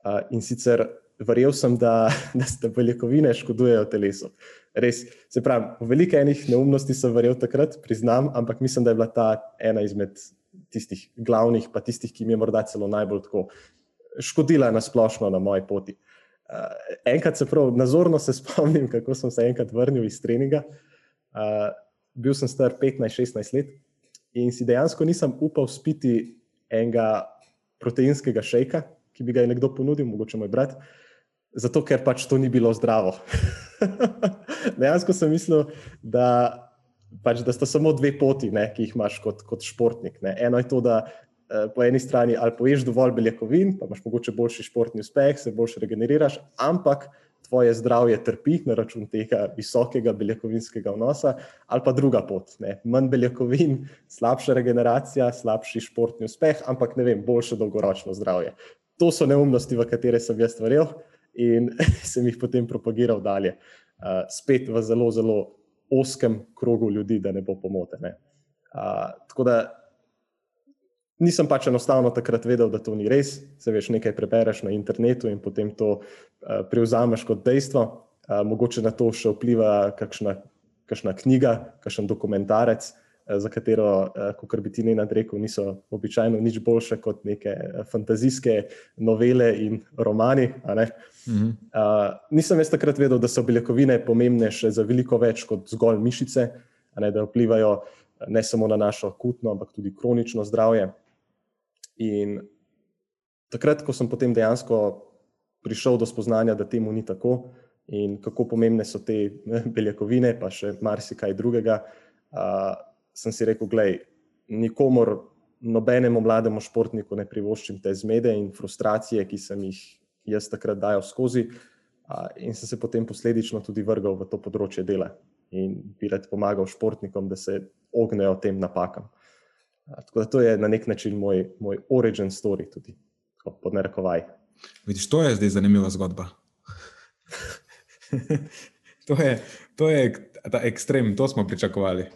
Uh, in sicer verjel sem, da, da ste beljakovine škodujejo telesu. Res, se pravi, veliko enih neumnosti sem verjel takrat, priznam, ampak mislim, da je bila ta ena izmed tistih glavnih, pa tistih, ki mi je morda celo najbolj tako škodila na splošno na moji poti. Uh, enkrat se prav nazorno se spomnim, kako sem se enkrat vrnil iz treninga. Uh, bil sem star 15-16 let in si dejansko nisem upal spiti enega proteinskega šejka, ki bi ga je nekdo ponudil, mogoče moj brat, zato ker pač to ni bilo zdravo. Dejansko sem mislil, da, pač, da sta samo dve poti, ne, ki jih imaš kot, kot športnik. Ne. Eno je to, da eh, po eni strani ali poješ dovolj beljakovin, pa imaš mogoče boljši športni uspeh, se boljše regeneriraš, ampak tvoje zdravje trpi na račun tega visokega beljakovinskega vnosa, ali pa druga pot. Ne. Manj beljakovin, slabša regeneracija, slabši športni uspeh, ampak ne vem, boljše dolgoročno zdravje. To so neumnosti, v katere sem jaz verjel in sem jih potem propagiral dalje. Uh, spet v zelo, zelo oskem krogu ljudi, da ne bo pomote. Ne. Uh, tako da nisem pač enostavno takrat vedel, da to ni res. Se veš, nekaj prebereš na internetu in potem to uh, prevzameš kot dejstvo. Uh, mogoče na to še vpliva kakšna, kakšna knjiga, kakšen dokumentarec, uh, za katero, uh, kot bi ti ne nadrekel, niso običajno nič boljše kot neke fantazijske novele in romani. Mhm. Uh, nisem jaz takrat vedel, da so beljakovine pomembne še za veliko več kot zgolj mišice, ne, da vplivajo ne samo na našo akutno, ampak tudi kronično zdravje. In takrat, ko sem potem dejansko prišel do spoznanja, da temu ni tako in kako pomembne so te beljakovine, pa še marsikaj drugega, uh, sem si rekel, gledaj, nikomor, nobenemu mlademu športniku ne privoščim te zmede in frustracije, ki sem jih jaz takrat dajal skozi. Uh, in sem se potem posledično tudi vrgal v to področje dela in bi rad pomagal športnikom, da se ognejo tem napakam. Tako da to je na nek način moj, moj origin story, tudi pod narekovaj. Vidiš, to je zdaj zanimiva zgodba. to, je, to je ta ekstrem, to smo pričakovali.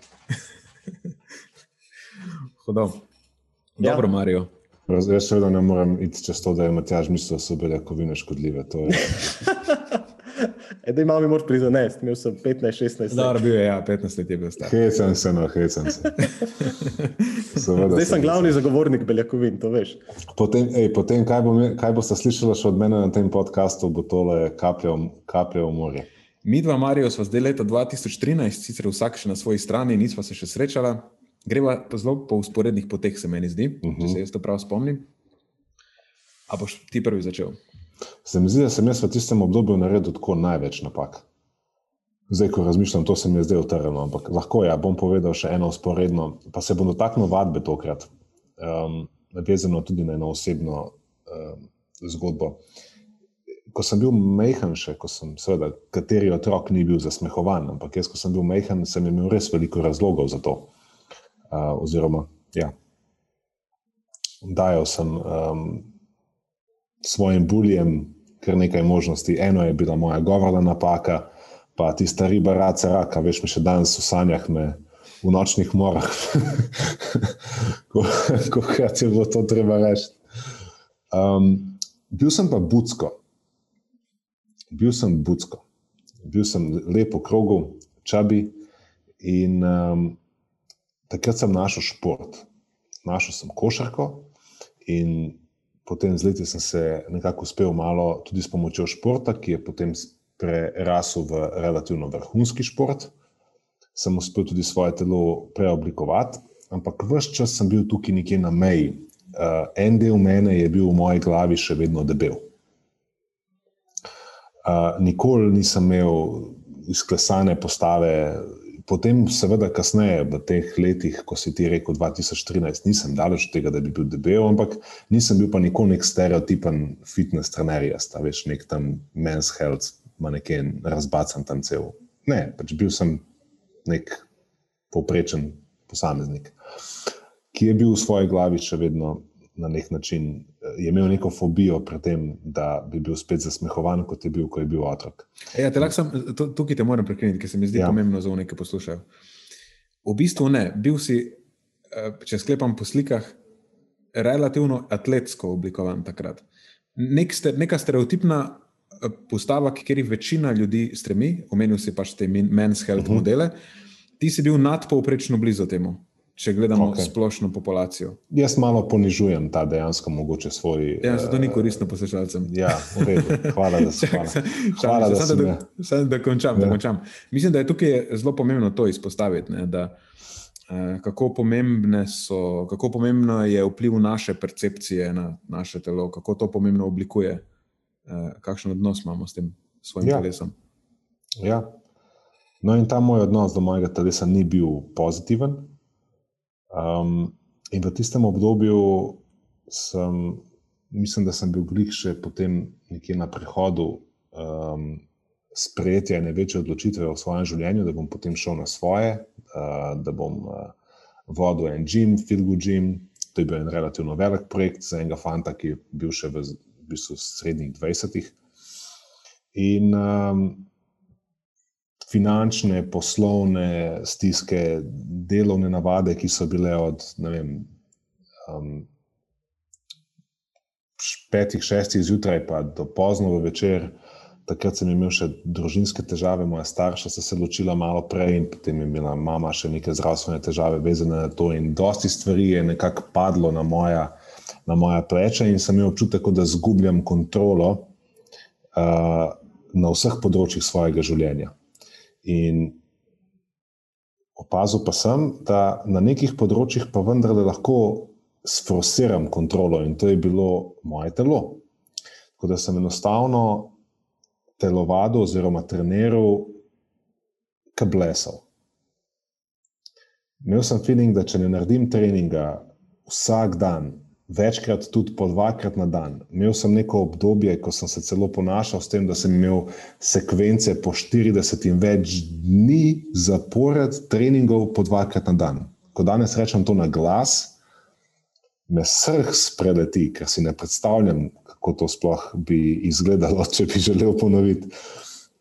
Hodov. Dobro, ja. Marijo. Jaz seveda ne morem iti čez to, da je Matjaž mislil, da so bile kovine škodljive. Da imamo mi moč prizanesti, imel sem 15-16 let. Dobro, bil je, ja, 15 let je bil star. Hecam se, no, hecam se. Zdaj sem glavni zagovornik beljakovin, to veš. Potem, ej, potem kaj, bo, kaj boste slišali še od mene na tem podkastu, bo tole kaplje v morje. Mi dva, Marijo, smo zdaj leta 2013, sicer vsak še na svoji strani, nismo se še srečala. Greva pa zelo po usporednih poteh, se meni zdi, uh -huh. če se jaz to prav spomnim. A boš ti prvi začel? Se mi zdi, da sem jaz v tistem obdobju naredil tako največ napak. Zdaj, ko razmišljam, to se mi je zdaj utrjeno, ampak lahko ja, bom povedal še eno usporedno, pa se bom dotaknil vadbe tokrat, um, vezano tudi na eno osebno um, zgodbo. Ko sem bil mehen, še ko sem, seveda, kateri otrok ni bil zasmehovan, ampak jaz, ko sem bil mehen, sem imel res veliko razlogov za to. Uh, oziroma, ja, dajal sem. Um, svojim buljem kar nekaj možnosti. Eno je bila moja govorna napaka, pa ti stari barace raka, veš, mi še danes v sanjah me v nočnih morah, ko krat je bilo to treba reči. Um, bil sem pa budsko. Bil sem budsko. Bil sem lepo krogu, čabi in um, takrat sem našel šport. Našel sem košarko in potem z leti sem se nekako uspel malo tudi s pomočjo športa, ki je potem prerasel v relativno vrhunski šport. Sem uspel tudi svoje telo preoblikovati, ampak vse čas sem bil tukaj nekje na meji. Uh, en del mene je bil v moji glavi še vedno debel. Uh, nikoli nisem imel izklesane postave, Potem, seveda, kasneje, v teh letih, ko si ti rekel 2013, nisem daleč od tega, da bi bil debel, ampak nisem bil pa nikoli nek stereotipen fitness trener, jaz ta veš, nek tam men's health, maneken razbacan tam cel. Ne, pač bil sem nek povprečen posameznik, ki je bil v svoji glavi še vedno na nek način je imel neko fobijo pred tem, da bi bil spet zasmehovan, kot je bil, ko je bil otrok. Ja, te sem, tukaj te moram prekiniti, ker se mi zdi ja. pomembno za vse, ki poslušajo. V bistvu ne, bil si, eh, če sklepam po slikah, relativno atletsko oblikovan takrat. Nek ste, neka stereotipna eh, postava, kjer jih večina ljudi stremi, omenil si pač te men's health uh mhm. -huh. modele, ti si bil nadpovprečno blizu temu če gledamo okay. splošno populacijo. Jaz malo ponižujem ta dejansko mogoče svoj. Ja, zato ni koristno poslušalcem. Ja, hvala, da si hvala. hvala da, da, da, da, da, končam, ja. da končam. Mislim, da je tukaj zelo pomembno to izpostaviti. Ne, da, eh, Kako, so, kako pomembno je vpliv naše percepcije na naše telo, kako to pomembno oblikuje, eh, kakšen odnos imamo s tem svojim ja. telesom. Ja. No, in ta moj odnos do mojega telesa ni bil pozitiven, Um, in v tistem obdobju sem, mislim, da sem bil glih še potem nekje na prehodu um, sprejetja ene večje odločitve v svojem življenju, da bom potem šel na svoje, uh, da bom uh, vodil en gim, filgu gim. To je bil en relativno velik projekt za enega fanta, ki je bil še v, v bistvu srednjih 20-ih. In um, finančne, poslovne stiske, delovne navade, ki so bile od vem, um, petih, šestih zjutraj, pa do pozno večer. Takrat sem imel še družinske težave, moja starša se je ločila malo prej, in potem je imela mama še neke zdravstvene težave, vezane na to. In dosti stvari je nekako padlo na moja, na moja pleča, in sem imel občutek, da izgubljam kontrolo uh, na vseh področjih svojega življenja. In opazil pa sem, da na nekih področjih pa vendarle lahko sforsiram kontrolo, in to je bilo moje telo. Tako da sem enostavno telovadil oziroma treniral kablesov. Imel sem feeling, da če ne naredim treninga vsak dan, večkrat tudi po dvakrat na dan, imel sem neko obdobje, ko sem se celo ponašal s tem, da sem imel sekvence po 40 in več dni zapored treningov po dvakrat na dan. Ko danes rečem to na glas, me srh spreleti, ker si ne predstavljam, kako to sploh bi izgledalo, če bi želel ponoviti.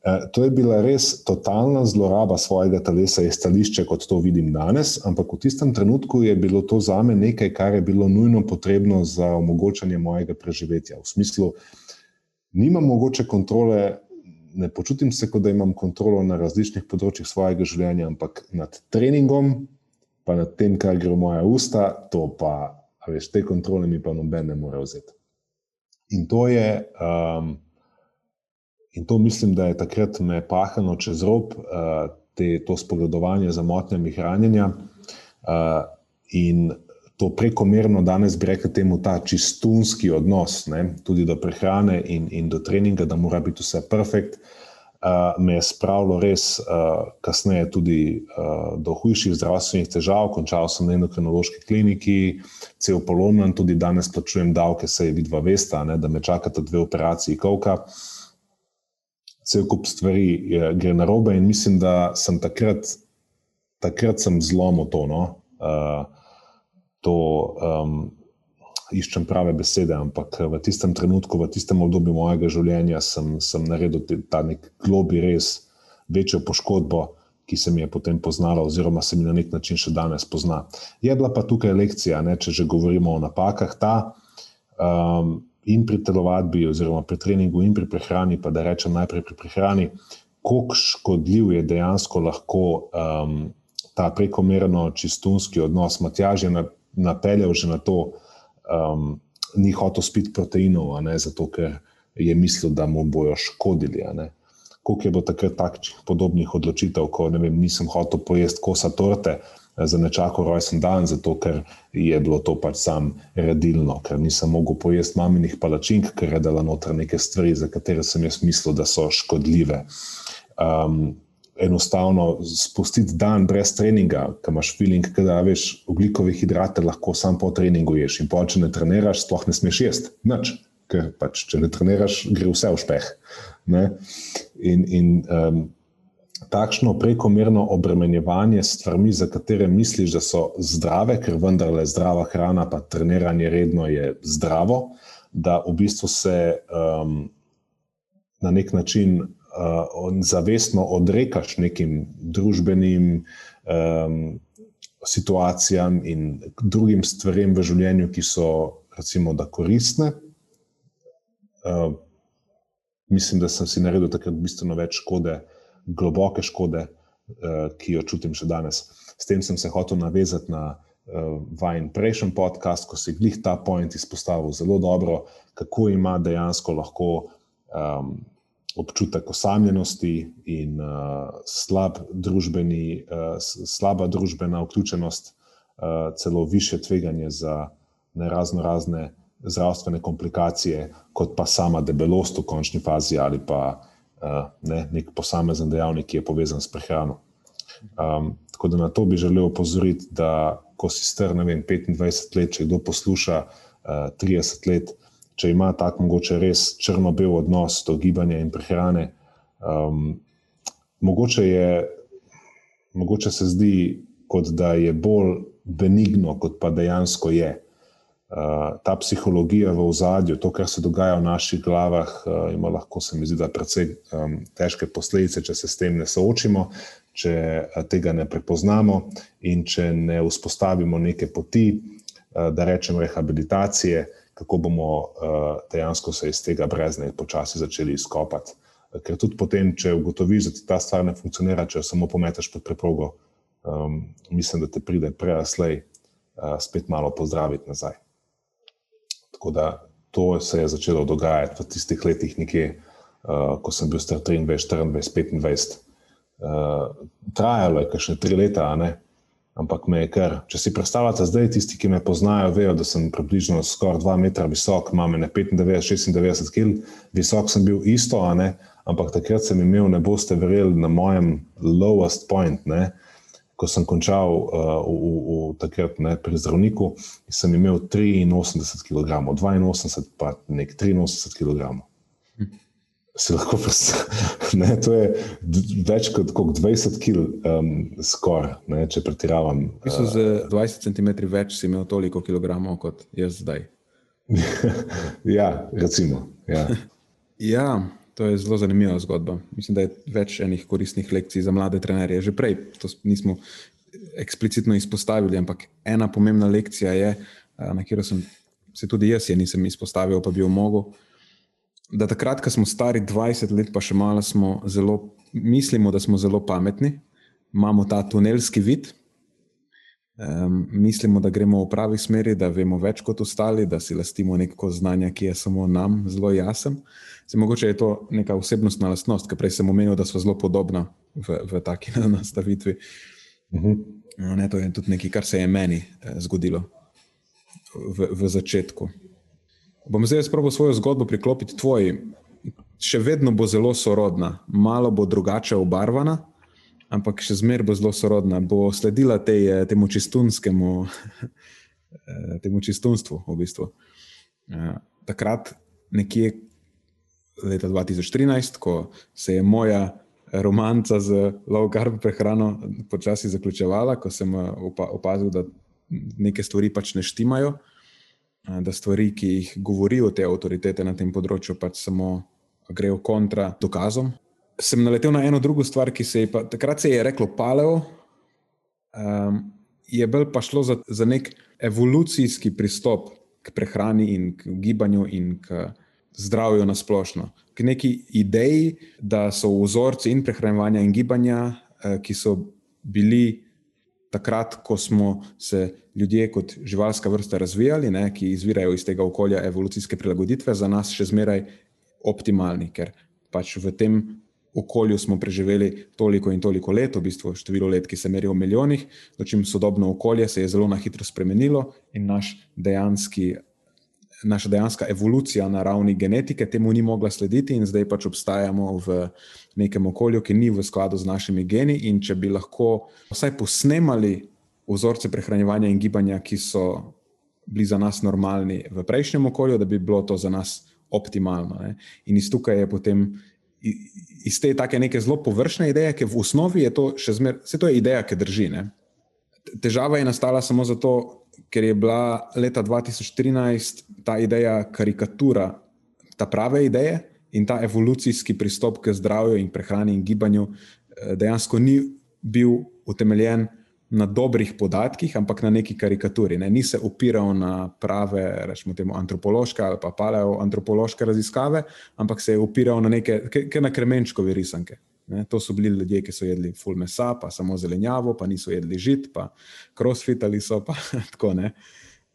E, to je bila res totalna zloraba svojega telesa, je stališče, kot to vidim danes, ampak v tistem trenutku je bilo to za me nekaj, kar je bilo nujno potrebno za omogočanje mojega preživetja. V smislu, nimam mogoče kontrole, ne počutim se, kot da imam kontrolo na različnih področjih svojega življenja, ampak nad treningom, pa nad tem, kar gre v moja usta, to pa veš, te kontrole mi pa noben ne more vzeti. In to je, um, in to mislim, da je takrat me pahalo čez rob, uh, te, to spogledovanje za motnjami hranjenja uh, in to prekomerno, danes bi rekel, temu ta čistunski odnos, ne, tudi do prehrane in, in do treninga, da mora biti vse perfekt me je spravilo res uh, kasneje tudi uh, do hujših zdravstvenih težav. Končal sem na endokrinološki kliniki, cel polomljen, tudi danes plačujem davke, se je vidva vesta, ne, da me čakata dve operaciji kolka. Cel kup stvari je, gre na robe in mislim, da sem takrat, takrat sem zlomil to. No? Uh, to um, iščem prave besede, ampak v tistem trenutku, v tistem obdobju mojega življenja, sem, sem naredil ta nek globi, res večjo poškodbo, ki se mi je potem poznala, oziroma se mi na nek način še danes pozna. Je bila pa tukaj lekcija, ne, če že govorimo o napakah, ta um, in pri telovadbi, oziroma pri treningu, in pri prehrani, pa da rečem najprej pri prehrani, koliko škodljiv je dejansko lahko um, ta prekomerno čistunski odnos. Matjaž je napeljal že na to, um, ni hotel spiti proteinov, ne, zato ker je mislil, da mu bojo škodili. Koliko je bilo takrat takšnih podobnih odločitev, ko vem, nisem hotel pojesti kosa torte eh, za nečako rojsten dan, zato ker je bilo to pač sam redilno, ker nisem mogel pojesti maminih palačink, ker je dala noter neke stvari, za katere sem jaz mislil, da so škodljive. Um, enostavno spustiti dan brez treninga, ki imaš feeling, da veš, ugljikove hidrate lahko sam po treningu ješ. In pa, če ne treniraš, sploh ne smeš jesti. Nič, ker pač, če ne treniraš, gre vse v špeh. Ne? In, in um, takšno prekomerno obremenjevanje s stvarmi, za katere misliš, da so zdrave, ker vendarle zdrava hrana, pa treniranje redno je zdravo, da v bistvu se um, na nek način uh, zavestno odrekaš nekim družbenim um, situacijam in drugim stvarem v življenju, ki so, recimo, da koristne. Uh, mislim, da sem si naredil takrat bistveno več škode, globoke škode, uh, ki jo čutim še danes. S tem sem se hotel navezati na uh, vajen prejšnji podcast, ko si glih ta point izpostavil zelo dobro, kako ima dejansko lahko um, občutek osamljenosti in uh, slab družbeni, uh, slaba družbena vključenost, uh, celo više tveganje za razno razne zdravstvene komplikacije, kot pa sama debelost v končni fazi ali pa ne, nek posamezen dejavnik, ki je povezan s prehrano. Um, tako da na to bi želel opozoriti, da ko si star, ne vem, 25 let, če kdo posluša uh, 30 let, če ima tako mogoče res črno-bel odnos do gibanja in prehrane. Um, mogoče, je, mogoče se zdi, kot da je bolj benigno, kot pa dejansko je. Ta psihologija v ozadju, to, kar se dogaja v naših glavah, uh, ima lahko, se mi zdi, da precej um, težke posledice, če se s tem ne soočimo, če uh, tega ne prepoznamo in če ne vzpostavimo neke poti, uh, da rečemo, rehabilitacije, kako bomo uh, dejansko se iz tega brezne počasi začeli izkopati. Ker tudi potem, če ugotoviš, da ta stvar ne funkcionira, če jo samo pometeš pod preprogo, um, mislim, da te pride preraslej uh, spet malo pozdraviti nazaj. Tako da to se je začelo dogajati v tistih letih, nekje, uh, ko sem bil star 23, 24, 25. Uh, trajalo je še tri leta, ampak me je kar. Če si predstavljate, zdaj tisti, ki me poznajo, vejo, da sem približno skoraj 2 metra visok, imam ne 95, 96 kg, visok sem bil isto, ampak takrat sem imel, ne boste verjeli, na mojem lowest point. Ne? Ko sem končal uh, v, v, v, takrat, ne, pri zdravniku, sem imel 83 kg, 82 pa nek 83 kg si lahko predstavljate. To je več kot, kot 20 kg, um, skoraj, če pretiravam. Mislim, z 20 cm več si imel toliko kilogramov kot jaz zdaj. ja, recimo. Ja. ja, to je zelo zanimiva zgodba. Mislim, da je več enih koristnih lekcij za mlade trenerje. Že prej to nismo eksplicitno izpostavili, ampak ena pomembna lekcija je, na katero sem se tudi jaz je nisem izpostavil, pa bi jo mogel da takrat, ko smo stari 20 let, pa še malo, zelo, mislimo, da smo zelo pametni, imamo ta tunelski vid, um, mislimo, da gremo v pravi smeri, da vemo več kot ostali, da si lastimo neko znanje, ki je samo nam zelo jasen. Se mogoče je to neka osebnostna lastnost, ki prej sem omenil, da smo zelo podobna v, v taki nastavitvi. Uh mhm. -huh. ne, to je tudi nekaj, kar se je meni eh, zgodilo v, v začetku. Bom zdaj sprobil svojo zgodbo priklopiti tvoji. Še vedno bo zelo sorodna, malo bo drugače obarvana, ampak še zmeraj bo zelo sorodna. Bo sledila tej, eh, temu čistunskemu, eh, temu čistunstvu. V bistvu. Eh, takrat, nekje leta 2013, ko se je moja romanca z low-carb prehrano počasi zaključevala, ko sem opazil, da neke stvari pač ne štimajo da stvari, ki jih govorijo te avtoritete na tem področju, pač samo grejo kontra dokazom. Sem naletel na eno drugo stvar, ki se je pa, takrat se je reklo paleo, um, je bolj pa šlo za, za nek evolucijski pristop k prehrani in k gibanju in k zdravju na splošno. K neki ideji, da so vzorci in prehranevanja in gibanja, uh, ki so bili takrat, ko smo se ljudje kot živalska vrsta razvijali, ne, ki izvirajo iz tega okolja evolucijske prilagoditve, za nas še zmeraj optimalni, ker pač v tem okolju smo preživeli toliko in toliko let, v bistvu število let, ki se meri v milijonih, dočim sodobno okolje se je zelo na hitro spremenilo in naš dejanski naša dejanska evolucija na ravni genetike temu ni mogla slediti, in zdaj pač obstajamo v nekem okolju, ki ni v skladu z našimi geni. In če bi lahko vsaj posnemali vzorce prehranevanja in gibanja, ki so bili za nas normalni v prejšnjem okolju, da bi bilo to za nas optimalno. Ne? In iz tukaj je potem. Iz te tako neke zelo površne ideje, ki v osnovi je to še zmeraj, vse to je ideja, ki drži. Ne? Težava je nastala samo zato, ker je bila leta 2013 ta ideja karikatura, ta prave ideje in ta evolucijski pristop k zdravju in prehrani in gibanju eh, dejansko ni bil utemeljen na dobrih podatkih, ampak na neki karikaturi. Ne? Ni se opiral na prave, rečemo temu, antropološke ali pa paleoantropološke raziskave, ampak se je opiral na neke, ke na kremenčkove risanke. Ne, to so bili ljudje, ki so jedli full mesa, pa samo zelenjavo, pa niso jedli žit, pa crossfitali so. Pa, tako, ne.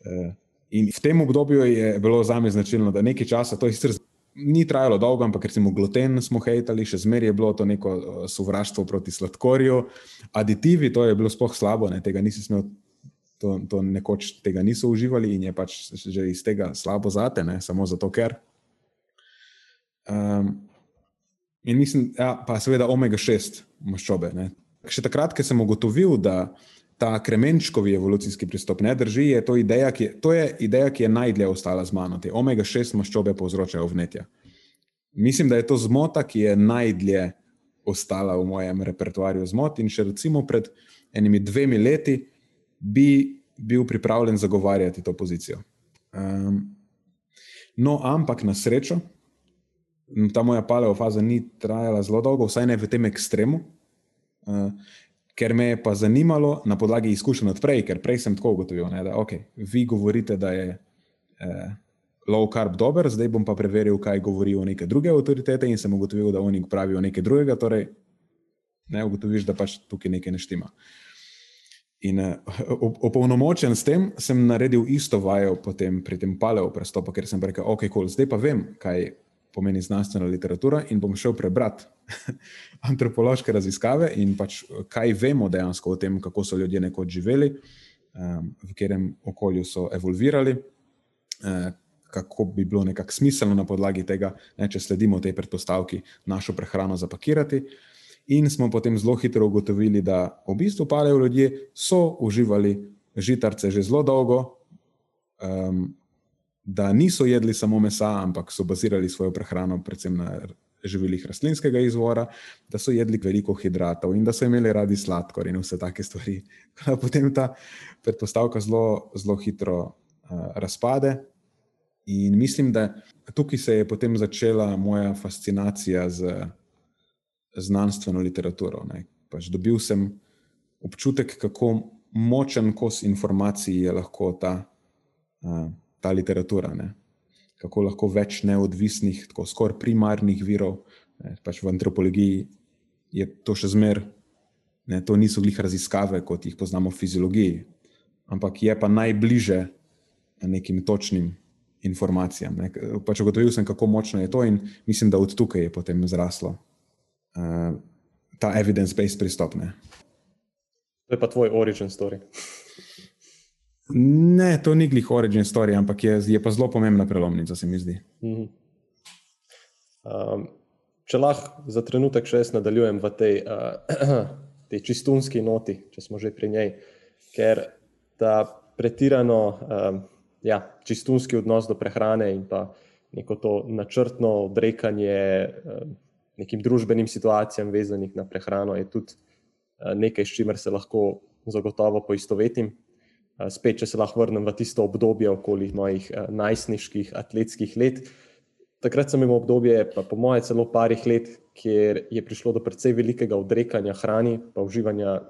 Eh, in v tem obdobju je bilo za me značilno, da nekaj časa, to sicer ni trajalo dolgo, ampak recimo gluten smo hejtali, še zmeraj je bilo to neko eh, sovraštvo proti sladkorju, aditivi, to je bilo spoh slabo, ne, tega nisi smel. To, to nekoč tega niso uživali in je pač že iz tega slabo zate, ne, samo zato, ker. Um, In mislim, ja, pa seveda omega-6 maščobe. Ne. Še takrat, ko sem ugotovil, da ta kremenčkovi evolucijski pristop ne drži, je to ideja, ki, to je, ideja, ki je najdlje ostala z mano. Te omega-6 maščobe povzročajo vnetja. Mislim, da je to zmota, ki je najdlje ostala v mojem repertoarju zmot. In še recimo pred enimi dvemi leti bi bil pripravljen zagovarjati to pozicijo. Um, no, ampak na srečo ta moja paleo faza ni trajala zelo dolgo, vsaj ne v tem ekstremu, uh, ker me je pa zanimalo na podlagi izkušenj od prej, ker prej sem tako ugotovil, ne, da okay, vi govorite, da je, eh, low carb dober, zdaj bom pa preveril, kaj govorijo neke druge avtoritete in sem ugotovil, da oni pravijo nekaj drugega. Torej, ne ugotoviš, da pač tukaj nekaj ne štima. In uh, opolnomočen s tem sem naredil isto vajo potem pri tem paleo prestopu, ker sem rekel, ok, cool, zdaj pa vem, kaj pomeni znanstvena literatura in bom šel prebrati antropološke raziskave in pač kaj vemo dejansko o tem, kako so ljudje nekoč živeli, v katerem okolju so evolvirali, uh, kako bi bilo nekako smiselno na podlagi tega, ne, če sledimo tej predpostavki, našo prehrano zapakirati. In smo potem zelo hitro ugotovili, da v bistvu palejo ljudje so uživali žitarce že zelo dolgo, da niso jedli samo mesa, ampak so bazirali svojo prehrano predvsem na živilih rastlinskega izvora, da so jedli veliko hidratov in da so imeli radi sladkor in vse take stvari. Potem ta predpostavka zelo, zelo hitro uh, razpade. In mislim, da tukaj se je potem začela moja fascinacija z znanstveno literaturo. Pač dobil sem občutek, kako močen kos informacij je lahko ta, ta literatura. Ne? Kako lahko več neodvisnih, tako skoraj primarnih virov, ne? pač v antropologiji je to še zmer, ne? to niso glih raziskave, kot jih poznamo v fiziologiji, ampak je pa najbliže nekim točnim informacijam. Pač ugotovil sem, kako močno je to, in mislim, da od tukaj je potem zraslo uh, ta evidence-based pristop. Ne. To je pa tvoj origin story. Ne, to ni glih origin story, ampak je, je pa zelo pomembna prelomnica, se mi zdi. Mm -hmm. um, če lahko za trenutek še jaz nadaljujem v tej, uh, tej čistunski noti, če smo že pri njej, ker ta pretirano. Um, ja, čistunski odnos do prehrane in pa neko to načrtno odrekanje eh, nekim družbenim situacijam, vezanih na prehrano, je tudi eh, nekaj, s čimer se lahko zagotovo poistovetim. Eh, spet, če se lahko vrnem v tisto obdobje okoli mojih najstniških atletskih let. Takrat sem imel obdobje, pa po mojem, celo parih let, kjer je prišlo do precej velikega odrekanja hrani, pa uživanja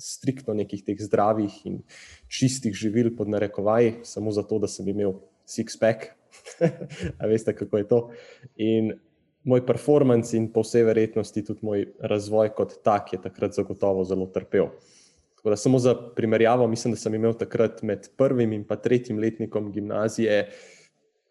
striktno nekih teh zdravih in čistih živil, pod narekovaji, samo zato, da sem imel six-pack. A veste, kako je to. In moj performance in po vsej verjetnosti tudi moj razvoj kot tak je takrat zagotovo zelo trpel. Tako da samo za primerjavo, mislim, da sem imel takrat med prvim in pa tretjim letnikom gimnazije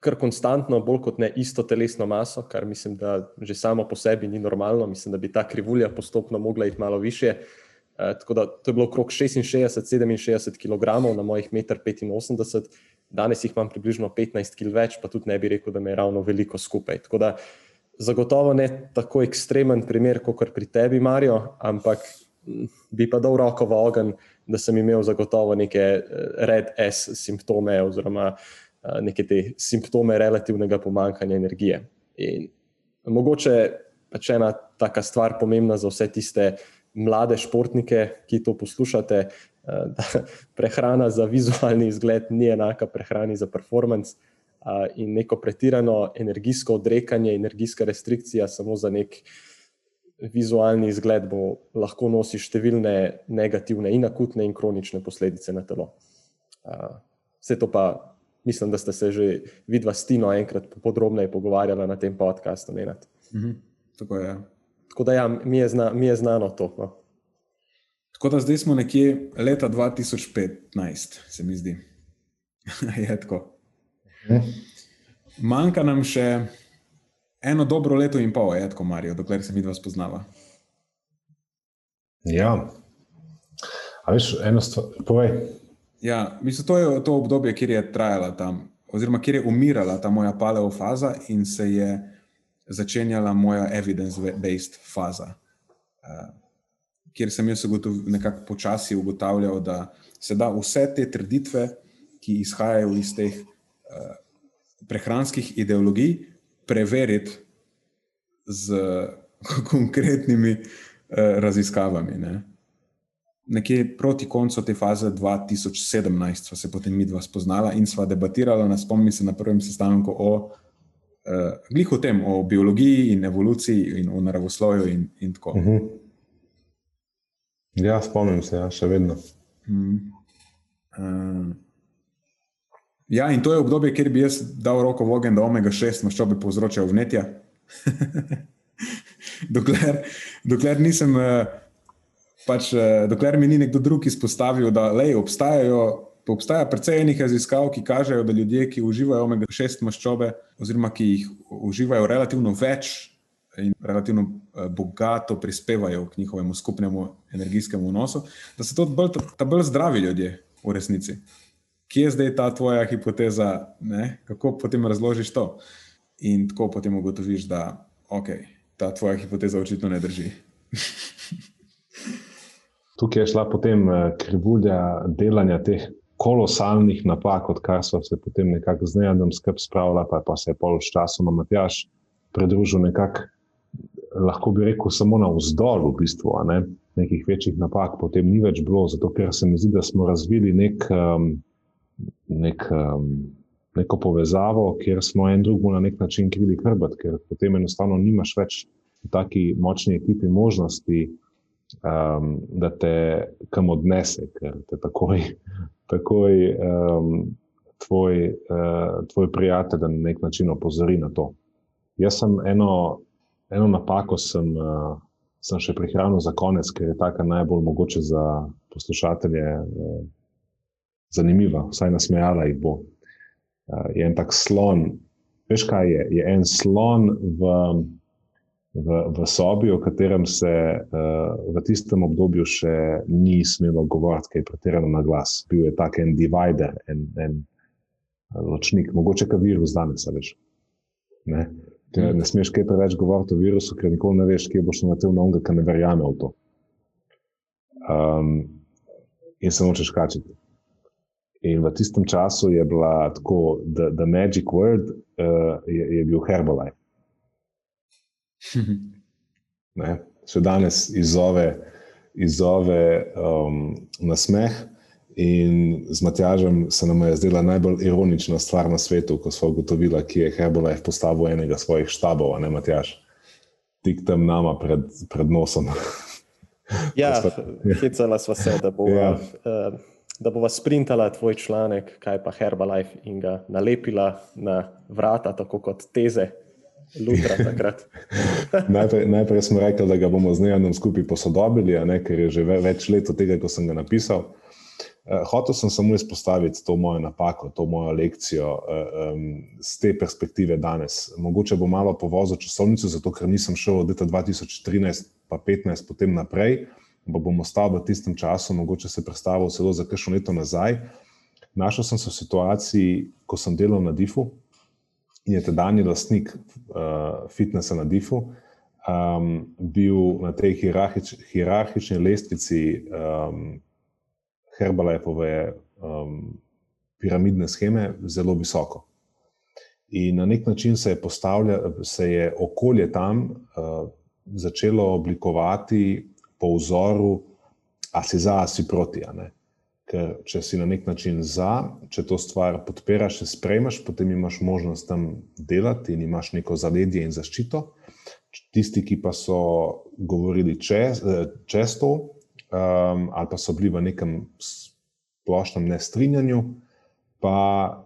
kar konstantno, bolj kot ne isto telesno maso, kar mislim, da že samo po sebi ni normalno. Mislim, da bi ta krivulja postopno mogla iti malo više. Eh, tako da to je bilo okrog 66-67 kg na mojih 1,85 m, danes jih imam približno 15 kg več, pa tudi ne bi rekel, da me je ravno veliko skupaj. Tako da zagotovo ne tako ekstremen primer, kot pri tebi, Marijo, ampak bi pa dal roko v ogen, da sem imel zagotovo neke eh, red S simptome oziroma eh, neke te simptome relativnega pomankanja energije. In mogoče pač ena taka stvar pomembna za vse tiste, mlade športnike, ki to poslušate, eh, da prehrana za vizualni izgled ni enaka prehrani za performance. In neko pretirano energijsko odrekanje, energijska restrikcija samo za nek vizualni izgled bo lahko nosi številne negativne in akutne in kronične posledice na telo. Vse to pa mislim, da ste se že vidva s Tino enkrat podrobneje pogovarjali na tem podkastu. Mhm, tako je. Tako da, ja, mi, je zna, mi je znano to. No. Tako da zdaj smo nekje leta 2015, se mi zdi. je tako. Mhm. Manjka nam še eno dobro leto in pol, je tako, Marijo, dokler se mi dva spoznava. Ja, a veš, eno stvar, povej. Ja, mislim, to je to obdobje, kjer je trajala tam, oziroma kjer je umirala ta moja paleofaza in se je začenjala moja evidence-based faza, uh, kjer sem jaz nekako počasi ugotavljal, da se da vse te trditve, ki izhajajo iz teh uh, prehranskih ideologij, preveriti z konkretnimi uh, raziskavami. Ne. Nekje proti koncu te faze 2017 smo se potem mi dva spoznala in sva debatirala, spomnim se na prvem sestanku o uh, glih o tem, o biologiji in evoluciji in o naravoslovju in, in tako. Uh mhm. -huh. Ja, spomnim se, ja, še vedno. Mm. Uh, Ja, in to je obdobje, kjer bi jaz dal roko v ogen, da omega-6 maščobe povzročajo vnetja. dokler, dokler, nisem, eh, pač, eh, dokler mi ni nekdo drug izpostavil, da lej, obstajajo. Obstaja precej enih raziskav, ki kažejo, da ljudje, ki uživajo omega-6 maščobe, oziroma ki jih uživajo relativno več in relativno eh, bogato prispevajo k njihovemu skupnemu energijskemu vnosu, da so to bolj, bolj zdravi ljudje v resnici kje je zdaj ta tvoja hipoteza, ne? kako potem razložiš to. In tako potem ugotoviš, da okay, ta tvoja hipoteza očitno ne drži. Tukaj je šla potem eh, krivulja delanja teh kolosalnih napak, odkar so se potem nekako z neadom skrb spravila, pa, pa se je pol s časom Matjaš pridružil nekako, lahko bi rekel, samo na vzdolj v bistvu, ne? nekih večjih napak potem ni več bilo, zato ker se mi zdi, da smo razvili nek um, nek, um, neko povezavo, kjer smo en drugemu na nek način krili hrbet, ker potem enostavno nimaš več v taki močni ekipi možnosti, um, da te kam odnese, ker te takoj, takoj um, tvoj, uh, tvoj prijatelj na nek način opozori na to. Jaz sem eno, eno napako sem, uh, sem še prihranil za konec, ker je taka najbolj mogoče za poslušatelje. Uh, zanimiva, vsaj nasmejala jih bo. Uh, je en tak slon, veš kaj je? Je en slon v, v, v sobi, o katerem se uh, v tistem obdobju še ni smelo govoriti, kaj je pretirano na glas. Bil je tak en divider, en, en ločnik, mogoče kot virus danes, veš. Ne? Ker ne smeš kaj preveč govoriti o virusu, ker nikoli ne veš, kje boš naredil novega, ki ne verjame v to. Um, in se nočeš kačiti. In v tistem času je bila tako, da the magic word uh, je, je bil Herbalife. ne, še danes izzove, izzove um, na smeh. In z Matjažem se nam je zdela najbolj ironična stvar na svetu, ko smo ugotovili, da je Herbalife postavil enega svojih štabov, ne Matjaž, tik tam nama pred, pred nosom. ja, hecala sva se, da bo. Ja. Uh, da bova sprintala tvoj članek, kaj pa Herbalife in ga nalepila na vrata, tako kot teze. najprej, najprej smo rekli, da ga bomo z Nejanom skupaj posodobili, ne, ker je že več let od tega, ko sem ga napisal. Uh, hotel sem samo izpostaviti to mojo napako, to mojo lekcijo uh, um, z te perspektive danes. Mogoče bom malo povozil časovnico, zato ker nisem šel od leta 2013 pa 2015 potem naprej pa bom ostal v tistem času, mogoče se predstavil celo za kakšno leto nazaj. Našel sem se v situaciji, ko sem delal na DIF-u in je tedajni lastnik uh, fitnesa na DIF-u um, bil na tej hierarhič, hierarhični lestvici um, Herbalajpove um, piramidne scheme zelo visoko. In na nek način se je, se je okolje tam uh, začelo oblikovati po vzoru, a si za, a si proti. Ker če si na nek način za, če to stvar podpiraš in sprejmeš, potem imaš možnost tam delati in imaš neko zavedje in zaščito. Tisti, ki pa so govorili čez, čez to, um, ali pa so bili v nekem splošnem nestrinjanju, pa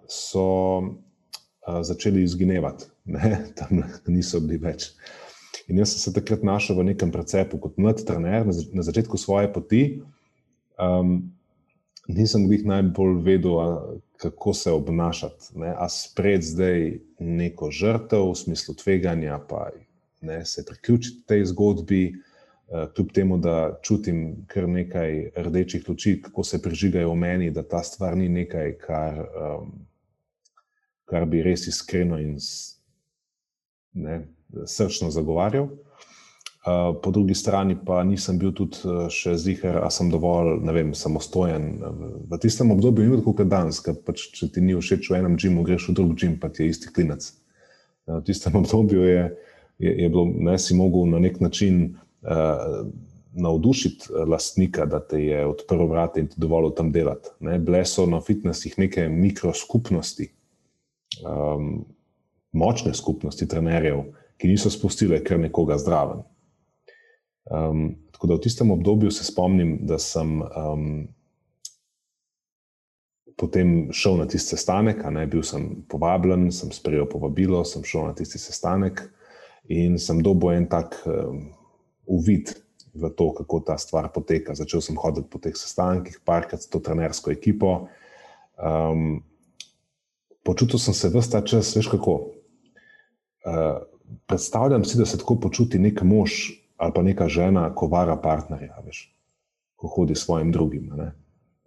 so uh, začeli izginevati, ne? tam niso bili več. In jaz sem se takrat znašel v nekem precepu kot mlad trener na začetku svoje poti. Um, nisem jih najbolj vedel, a, kako se obnašati. Ne? A spred zdaj neko žrtev v smislu tveganja, pa ne, se priključiti tej zgodbi, uh, kljub temu, da čutim kar nekaj rdečih luči, kako se prižigajo v meni, da ta stvar ni nekaj, kar, um, kar bi res iskreno in. Ne, srčno zagovarjal. Po drugi strani pa nisem bil tudi še ziger, a sem dovolj vem, samostojen. V tistem obdobju ni tako kot danes, ker pač, če ti ni všeč v enem džimu, greš v drug džim, pa ti je isti klinec. V tistem obdobju je, je, je bilo, ne si mogel na nek način uh, navdušiti lastnika, da te je odprl vrata in ti dovolil tam delati. Bile so na fitnesih neke mikroskupnosti, um, močne skupnosti trenerjev ki niso spustile kar nekoga zdraven. Um, tako da v tistem obdobju se spomnim, da sem um, potem šel na tisti sestanek, ne, bil sem povabljen, sem sprejel povabilo, sem šel na tisti sestanek in sem dobil en tak um, uvid v to, kako ta stvar poteka. Začel sem hoditi po teh sestankih, parkrat s to trenersko ekipo. Um, počutil sem se vse ta čas, veš kako. Uh, predstavljam si, da se tako počuti nek mož ali pa neka žena, ko vara partnerja, veš, ko hodi s svojim drugim. Ne?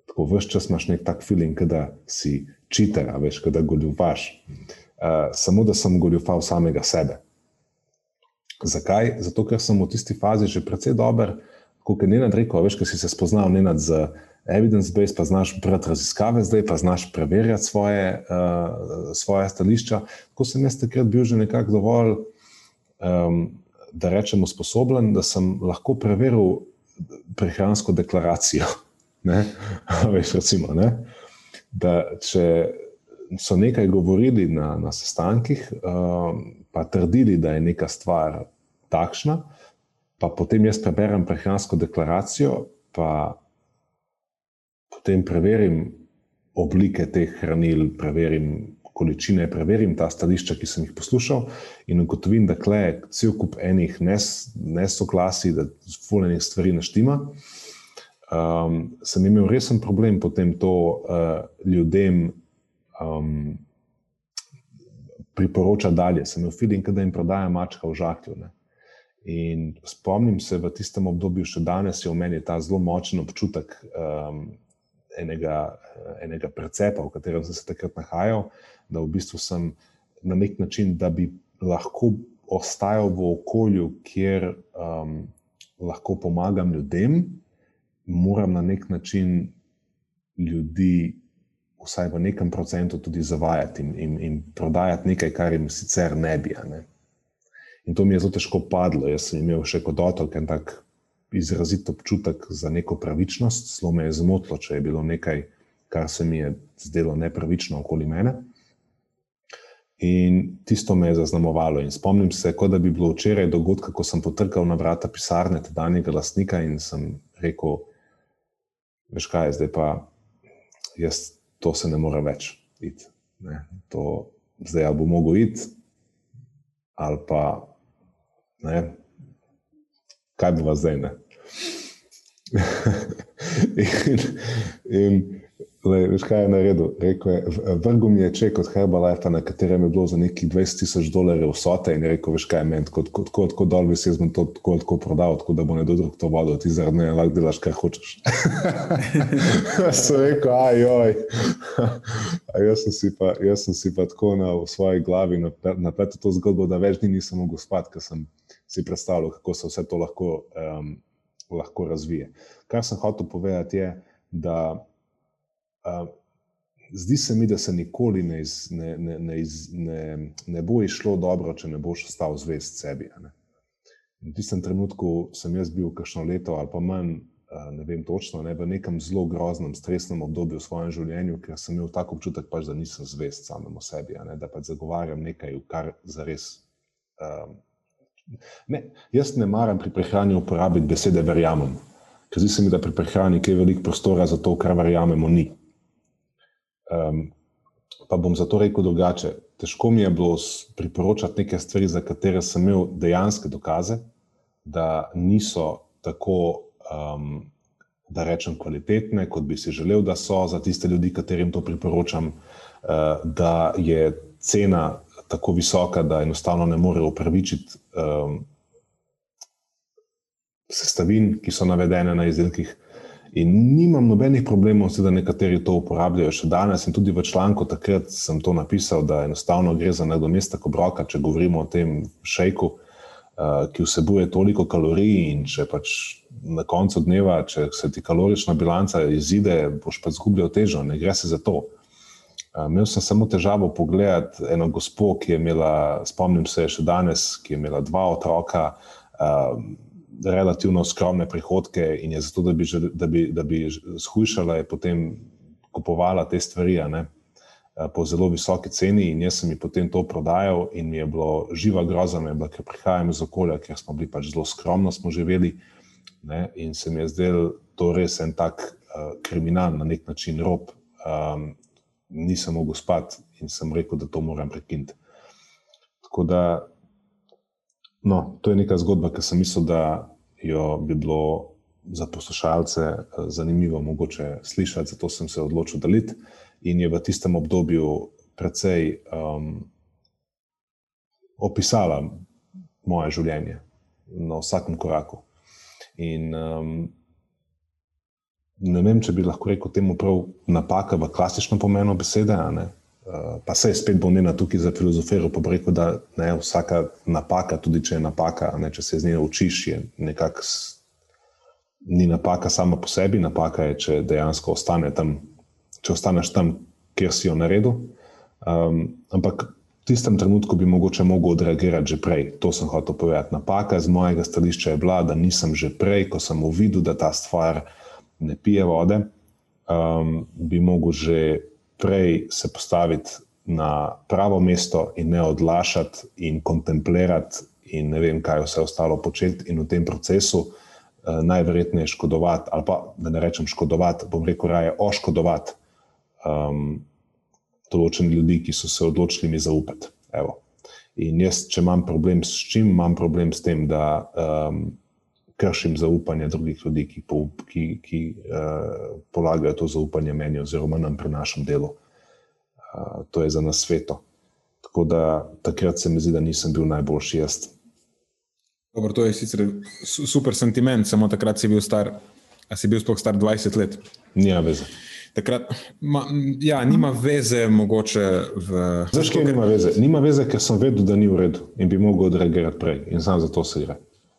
Tako vse čas imaš nek tak feeling, da si čiter, veš, da goljufaš. Uh, samo da sem goljufal samega sebe. Zakaj? Zato, ker sem v tisti fazi že precej dober, kot je Nenad rekel, veš, ker si se spoznal Nenad z evidence-based, pa znaš brati raziskave, zdaj pa znaš preverjati svoje, uh, svoje stališča. Ko sem jaz takrat bil že nekako dovolj, um, da rečemo, sposoben, da sem lahko preveril prehransko deklaracijo. Ne? Veš, recimo, ne? da če so nekaj govorili na, na sestankih, um, pa trdili, da je neka stvar takšna, pa potem jaz preberem prehransko deklaracijo, pa potem preverim oblike teh hranil, preverim količine, preverim ta stališča, ki sem jih poslušal, in ugotovim, da je cel kup enih nesoglasij, da zvoljenih stvari naštima. Um, sem imel resen problem potem to uh, ljudem um, priporoča dalje. Sem imel feeling, da jim prodaja mačka v žaklju. Ne. In spomnim se, v tistem obdobju, še danes je v meni ta zelo močen občutek um, enega, enega precepa, v katerem sem se takrat nahajal, da v bistvu sem na nek način, da bi lahko ostajal v okolju, kjer um, lahko pomagam ljudem, moram na nek način ljudi vsaj v nekem procentu tudi zavajati in, in, in prodajati nekaj, kar jim sicer ne bi. Ne? In to mi je zelo težko padlo. Jaz sem imel še kot otrok en tak izrazit občutek za neko pravičnost, zelo me je zmotilo, če je bilo nekaj, kar se mi je zdelo nepravično okoli mene. In tisto me je zaznamovalo. In spomnim se, kot da bi bilo včeraj dogodek, ko sem potrkal na vrata pisarne tedanjega lastnika in sem rekel: Veš kaj, zdaj pa jaz to se ne more več iti. Ne. To zdaj ali bo mogel iti, ali pa ne, kaj bo zdaj. in, in Le, veš, kaj je naredil? Rekel je, vrgel mi je ček od Herbalife, na katerem je bilo za nekih 20 tisoč dolarjev vsote in je rekel, veš, kaj meni, kot ko, ko dol bi se jaz to tako, tako prodal, tako da bo nekdo drug to vodil, ti zaradi mene lahko delaš, kar hočeš. sem rekel, ajoj. jaz, sem si pa, jaz sem si pa tako na svoji glavi napletel to zgodbo, da več dni nisem mogel spati, ker sem si predstavljal, kako se vse to lahko, um, lahko razvije. Kar sem hotel povedati je, da zdi se mi, da se nikoli ne, iz, ne, ne, ne, iz, ne, ne bo išlo dobro, če ne boš ostal zvest sebi. V tistem trenutku sem jaz bil kakšno leto ali pa manj, ne vem točno, ne, v nekem zelo groznem, stresnem obdobju v svojem življenju, ker sem imel tako občutek, pač, da nisem zvest samemu sebi, ne, da pač zagovarjam nekaj, kar zares. Um, ne, jaz ne maram pri prehrani uporabiti besede verjamem, ker zdi se mi, da pri prehrani je veliko prostora za to, kar verjamemo, ni. Um, pa bom zato rekel drugače. Težko mi je bilo priporočati neke stvari, za katere sem imel dejanske dokaze, da niso tako, um, da rečem, kvalitetne, kot bi si želel, da so za tiste ljudi, katerim to priporočam, uh, da je cena tako visoka, da enostavno ne morejo upravičiti um, sestavin, ki so navedene na izdelkih. In nimam nobenih problemov, da nekateri to uporabljajo še danes. In tudi v članku takrat sem to napisal, da enostavno gre za nadomestek obroka, če govorimo o tem šejku, uh, ki vsebuje toliko kalorij. In če pač na koncu dneva, če se ti kalorična bilanca izide, boš pa izgubljal težo, ne gre se za to. Uh, imel sem samo težavo pogledati eno gospo, ki je imela, spomnim se še danes, ki je imela dva otroka. Uh, relativno skromne prihodke in je zato, da bi, da bi, da bi zhujšala, je potem kupovala te stvari ne, po zelo visoki ceni. In jaz sem ji potem to prodajal, in mi je bilo živa groza, me, ker prihajam iz okolja, ker smo bili pač zelo skromno, smo živeli. Ne, in se mi je zdel to res en tak uh, kriminal, na nek način rob um, nisem mogel spati in sem rekel, da to moram prekiniti. Tako da, no, to je neka zgodba, ki sem mislil, da jo bi bilo za poslušalce eh, zanimivo mogoče slišati, zato sem se odločil deliti. In je v tistem obdobju precej um, opisala moje življenje na vsakem koraku. In um, ne vem, če bi lahko rekel temu prav napaka v klasičnem pomenu besede. Uh, pa se je spet bolnina tukaj za filozofijo, pa rekel, da ne, vsaka napaka, tudi če je napaka, ne, če se z njo učiš, je nekako ni napaka sama po sebi, napaka je, če dejansko ostane tam, če ostaneš tam, kjer si jo naredil. Um, ampak v tistem trenutku bi mogoče mogel odreagirati že prej. To sem hotel povedati. Napaka z mojega stališča je bila, da nisem že prej, ko sem uvidel, da ta stvar ne pije vode, um, bi mogel že prej se postaviti na pravo mesto in ne odlašati in kontemplirati in ne vem, kaj vse ostalo početi in v tem procesu uh, najverjetneje škodovati, ali pa da ne rečem škodovati, bom rekel raje oškodovati um, določene ljudi, ki so se odločili mi zaupati. Evo. In jaz, če imam problem s čim, imam problem s tem, da um, kršim zaupanje drugih ljudi, ki, po, ki, ki uh, polagajo to zaupanje meni, oziroma nam pri našem delu. Uh, to je za nas sveto. Tako da takrat se mi zdi, da nisem bil najboljši jaz. Dobro, to je sicer super sentiment, samo takrat si bil star, a si bil sploh star 20 let. Nima veze. Takrat, ma, ja, nima veze, mogoče. Zakaj nima veze? Nima veze, ker sem vedel, da ni v redu in bi mogel odreagirati prej, in sam za to se gre.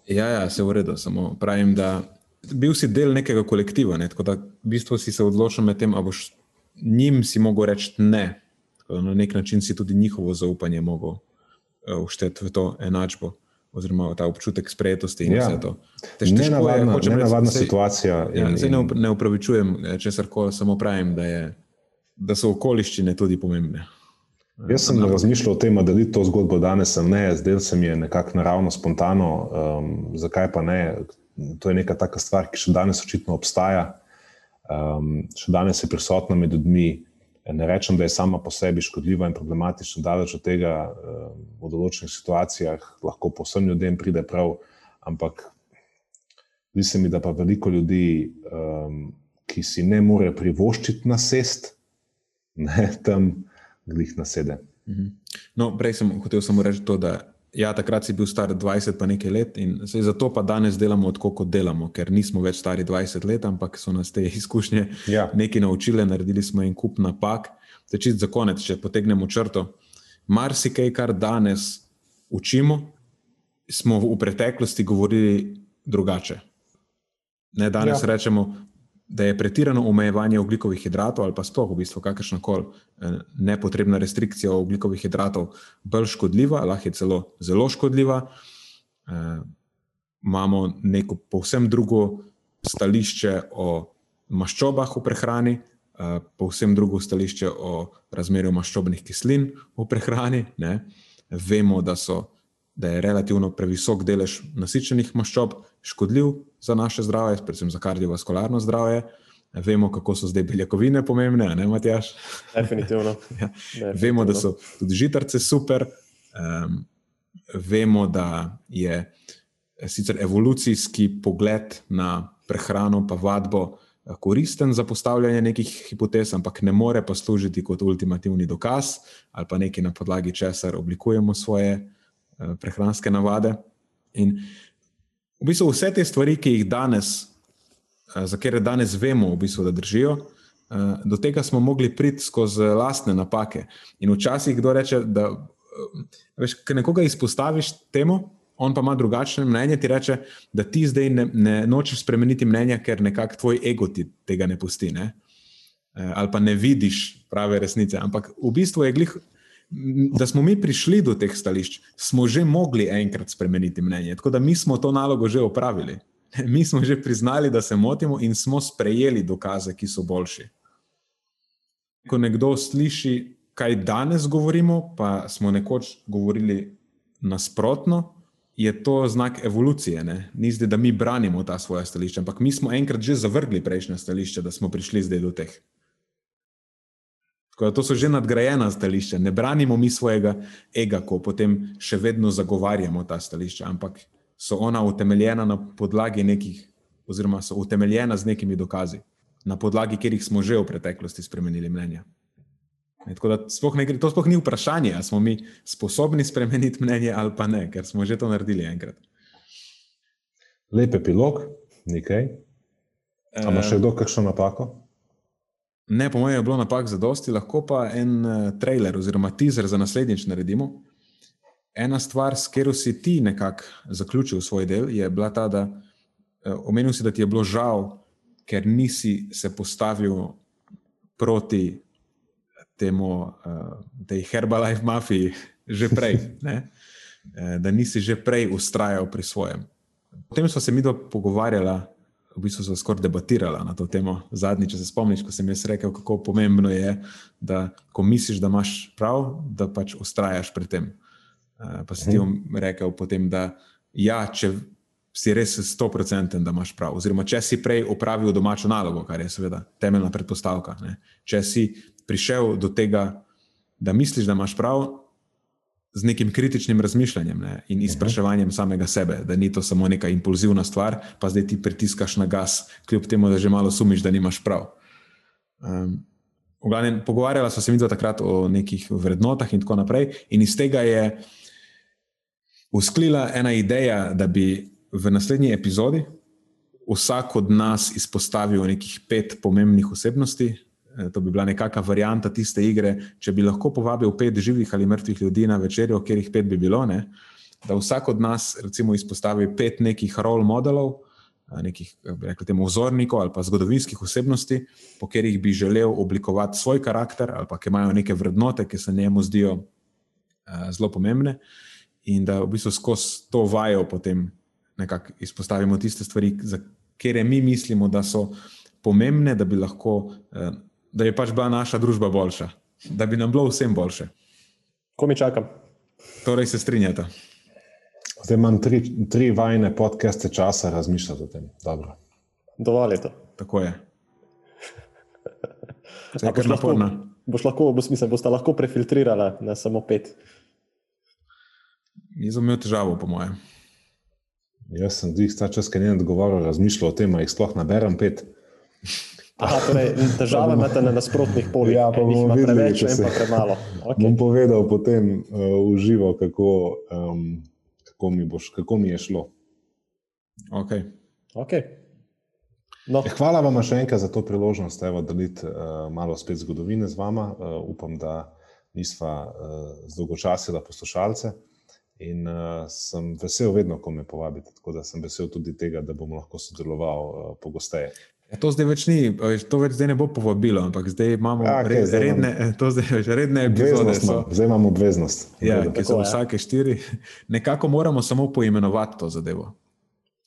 Ja, ja, se v redu, samo pravim, da bil si del nekega kolektiva, ne? tako da v bistvu si se odločil med tem, ali boš njim si mogel reči ne. Na nek način si tudi njihovo zaupanje mogel ušteti v to enačbo. Oziroma, ta občutek sprejetosti in ja. vse to. Ne navadna, je, ne navadna sej, situacija. Ja, in, in... Ne, ne upravičujem, eh, če se kar samo pravim, da, je, da so okoliščine tudi pomembne. Jaz sem razmišljal o tem, da je to zgodbo danes, ne, zdaj se mi je nekako naravno, spontano, um, zakaj pa ne. To je neka taka stvar, ki še danes očitno obstaja, um, še danes je prisotna med ljudmi. Ne rečem, da je sama po sebi škodljiva in problematična, daleč od tega, um, v določenih situacijah lahko posebno ljudem pride prav, ampak zdi se mi, da pa veliko ljudi, um, ki si ne more privoščiti na sest, ne tam glih na sede. Mhm. No, prej sem hotel samo reči to, da ja, takrat si bil star 20 pa nekaj let in zato pa danes delamo tako, kot delamo, ker nismo več stari 20 let, ampak so nas te izkušnje ja. nekaj naučile, naredili smo en kup napak. Tečit za konec, če potegnemo črto. Marsikaj, kar danes učimo, smo v preteklosti govorili drugače. Ne, danes ja. rečemo, da je pretirano omejevanje oglikovih hidratov ali pa sploh v bistvu kakršna koli eh, nepotrebna restrikcija oglikovih hidratov bolj škodljiva, lahko je celo zelo škodljiva. E, imamo neko povsem drugo stališče o maščobah v prehrani, e, povsem drugo stališče o razmerju maščobnih kislin v prehrani. Ne. Vemo, da, so, da je relativno previsok delež nasičenih maščob škodljiv za naše zdravje, predvsem za kardiovaskularno zdravje. Vemo, kako so zdaj beljakovine pomembne, ne Matjaš? Definitivno. ja. Definitivno. Vemo, da so tudi žitarce super. Um, vemo, da je sicer evolucijski pogled na prehrano, pa vadbo eh, koristen za postavljanje nekih hipotez, ampak ne more pa služiti kot ultimativni dokaz ali pa nekaj na podlagi česar oblikujemo svoje uh, prehranske navade. In uh, v bistvu vse te stvari, ki jih danes, eh, za katere danes vemo, v bistvu, da držijo, eh, do tega smo mogli priti skozi lastne napake. In včasih kdo reče, da eh, veš, nekoga izpostaviš temu. On pa ima drugačne mnenje, ti reče, da ti zdaj ne, ne nočeš spremeniti mnenja, ker nekako tvoj ego ti tega ne pusti, ne? ali pa ne vidiš prave resnice. Ampak v bistvu je glih, da smo mi prišli do teh stališč, smo že mogli enkrat spremeniti mnenje. Tako da mi smo to nalogo že opravili. Mi smo že priznali, da se motimo in smo sprejeli dokaze, ki so boljši. Ko nekdo sliši, kaj danes govorimo, pa smo nekoč govorili nasprotno, je to znak evolucije. Ne? Ni zdaj, da mi branimo ta svoja stališča, ampak mi smo enkrat že zavrgli prejšnja stališča, da smo prišli zdaj do teh. Da, to so že nadgrajena stališča. Ne branimo mi svojega ega, ko potem še vedno zagovarjamo ta stališča, ampak so ona utemeljena na podlagi nekih, oziroma so utemeljena z nekimi dokazi, na podlagi katerih smo že v preteklosti spremenili mnenja. Tako da sploh ne, to sploh ni vprašanje, ali smo mi sposobni spremeniti mnenje ali pa ne, ker smo že to naredili enkrat. Lep epilog, nekaj. Ali ima še kdo kakšno napako? Ne, po mojem je bilo napak za dosti, lahko pa en uh, trailer oziroma teaser za naslednjič naredimo. Ena stvar, s katero si ti nekako zaključil svoj del, je bila ta, da uh, omenil si, da ti je bilo žal, ker nisi se postavil proti temu, uh, tej Herbalife mafiji že prej, uh, da nisi že prej ustrajal pri svojem. Potem smo se mi dva pogovarjala v bistvu so skoraj debatirala na to temo. Zadnjič, če se spomniš, ko sem jaz rekel, kako pomembno je, da ko misliš, da imaš prav, da pač ustrajaš pri tem. Uh, pa si ti mhm. rekel potem, da ja, če si res 100% da imaš prav, oziroma če si prej opravil domačo nalogo, kar je seveda temeljna predpostavka. Ne? Če si prišel do tega, da misliš, da imaš prav, z nekim kritičnim razmišljanjem ne, in izpraševanjem samega sebe, da ni to samo neka impulzivna stvar, pa zdaj ti pritiskaš na gas, kljub temu, da že malo sumiš, da nimaš prav. Um, glavnem, pogovarjala sva se mi dva takrat o nekih vrednotah in tako naprej, in iz tega je usklila ena ideja, da bi v naslednji epizodi vsak od nas izpostavil nekih pet pomembnih osebnosti, to bi bila nekakšna varianta tiste igre, če bi lahko povabil pet živih ali mrtvih ljudi na večerjo, kjer jih pet bi bilo. Ne? Da vsak od nas, recimo, izpostavi pet nekih role modelov, eh, nekih temu, vzornikov ali pa zgodovinskih osebnosti, po katerih bi želel oblikovati svoj karakter ali pa ki imajo neke vrednote, ki se njemu zdijo uh, zelo pomembne, in da v bistvu skozi to vajo potem nekako izpostavimo tiste stvari, za katere mi mislimo, da so pomembne, da bi lahko. Da je pač bila naša družba boljša, da bi nam bilo vsem boljše. Ko mi čakam? Torej se strinjate. Zdaj imam tri, tri vajne podcaste časa razmišljati o tem. Dobro. Dovolj je to. Tako je. Vse, boš, lahko, boš lahko, bo smisel, boš lahko prefiltrirala na samo pet. Nisem imel težavo, po mojem. Jaz sem zdaj, čas, ki ne odgovarjam, razmišljal o tem, ali jih sploh naberem pet. Aha, torej, težave imate na nasprotnih poljih. Ja, pa bomo videli, preveč, če se pa premalo. Okay. Bom povedal potem uh, v živo, kako, um, kako, mi boš, kako mi je šlo. Okay. Okay. No. Eh, hvala vam še enkrat za to priložnost, da delite uh, malo spet zgodovine z vama. Uh, upam, da nisva uh, zdolgočasila poslušalce. In uh, sem vesel, vedno, ko me povabite. Tako da sem vesel tudi tega, da bom lahko sodeloval uh, pogosteje. Ja, to zdaj več ni, to več zdaj ne bo povabilo, ampak zdaj imamo ja, okay, red, redne, zdaj, redne epizode. No. Zdaj imamo obveznost. Ja, ki so vsake štiri. Nekako moramo samo poimenovati to zadevo.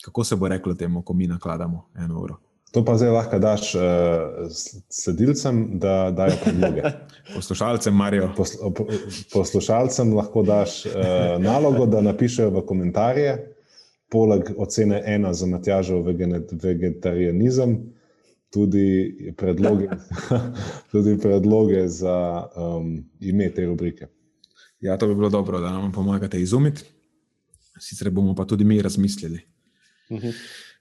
Kako se bo reklo temu, ko mi nakladamo eno uro? To pa zdaj lahko daš uh, sledilcem, da dajo predloge. Poslušalcem, Marijo. Posl poslušalcem lahko daš uh, nalogo, da napišejo v komentarje poleg ocene ena za Matjažev vegetarijanizem, tudi predloge, tudi predloge za um, ime te rubrike. Ja, to bi bilo dobro, da nam pomagate izumiti. Sicer bomo pa tudi mi razmislili. Uh mhm. -huh.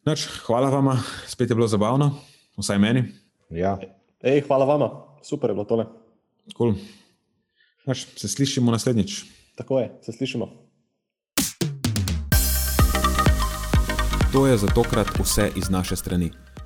Nač, hvala vam, spet je bilo zabavno, vsaj meni. Ja. Ej, hvala vam, super je bilo tole. Cool. Nač, se slišimo naslednjič. Tako je, se slišimo. To je za tokrat vse iz naše strani.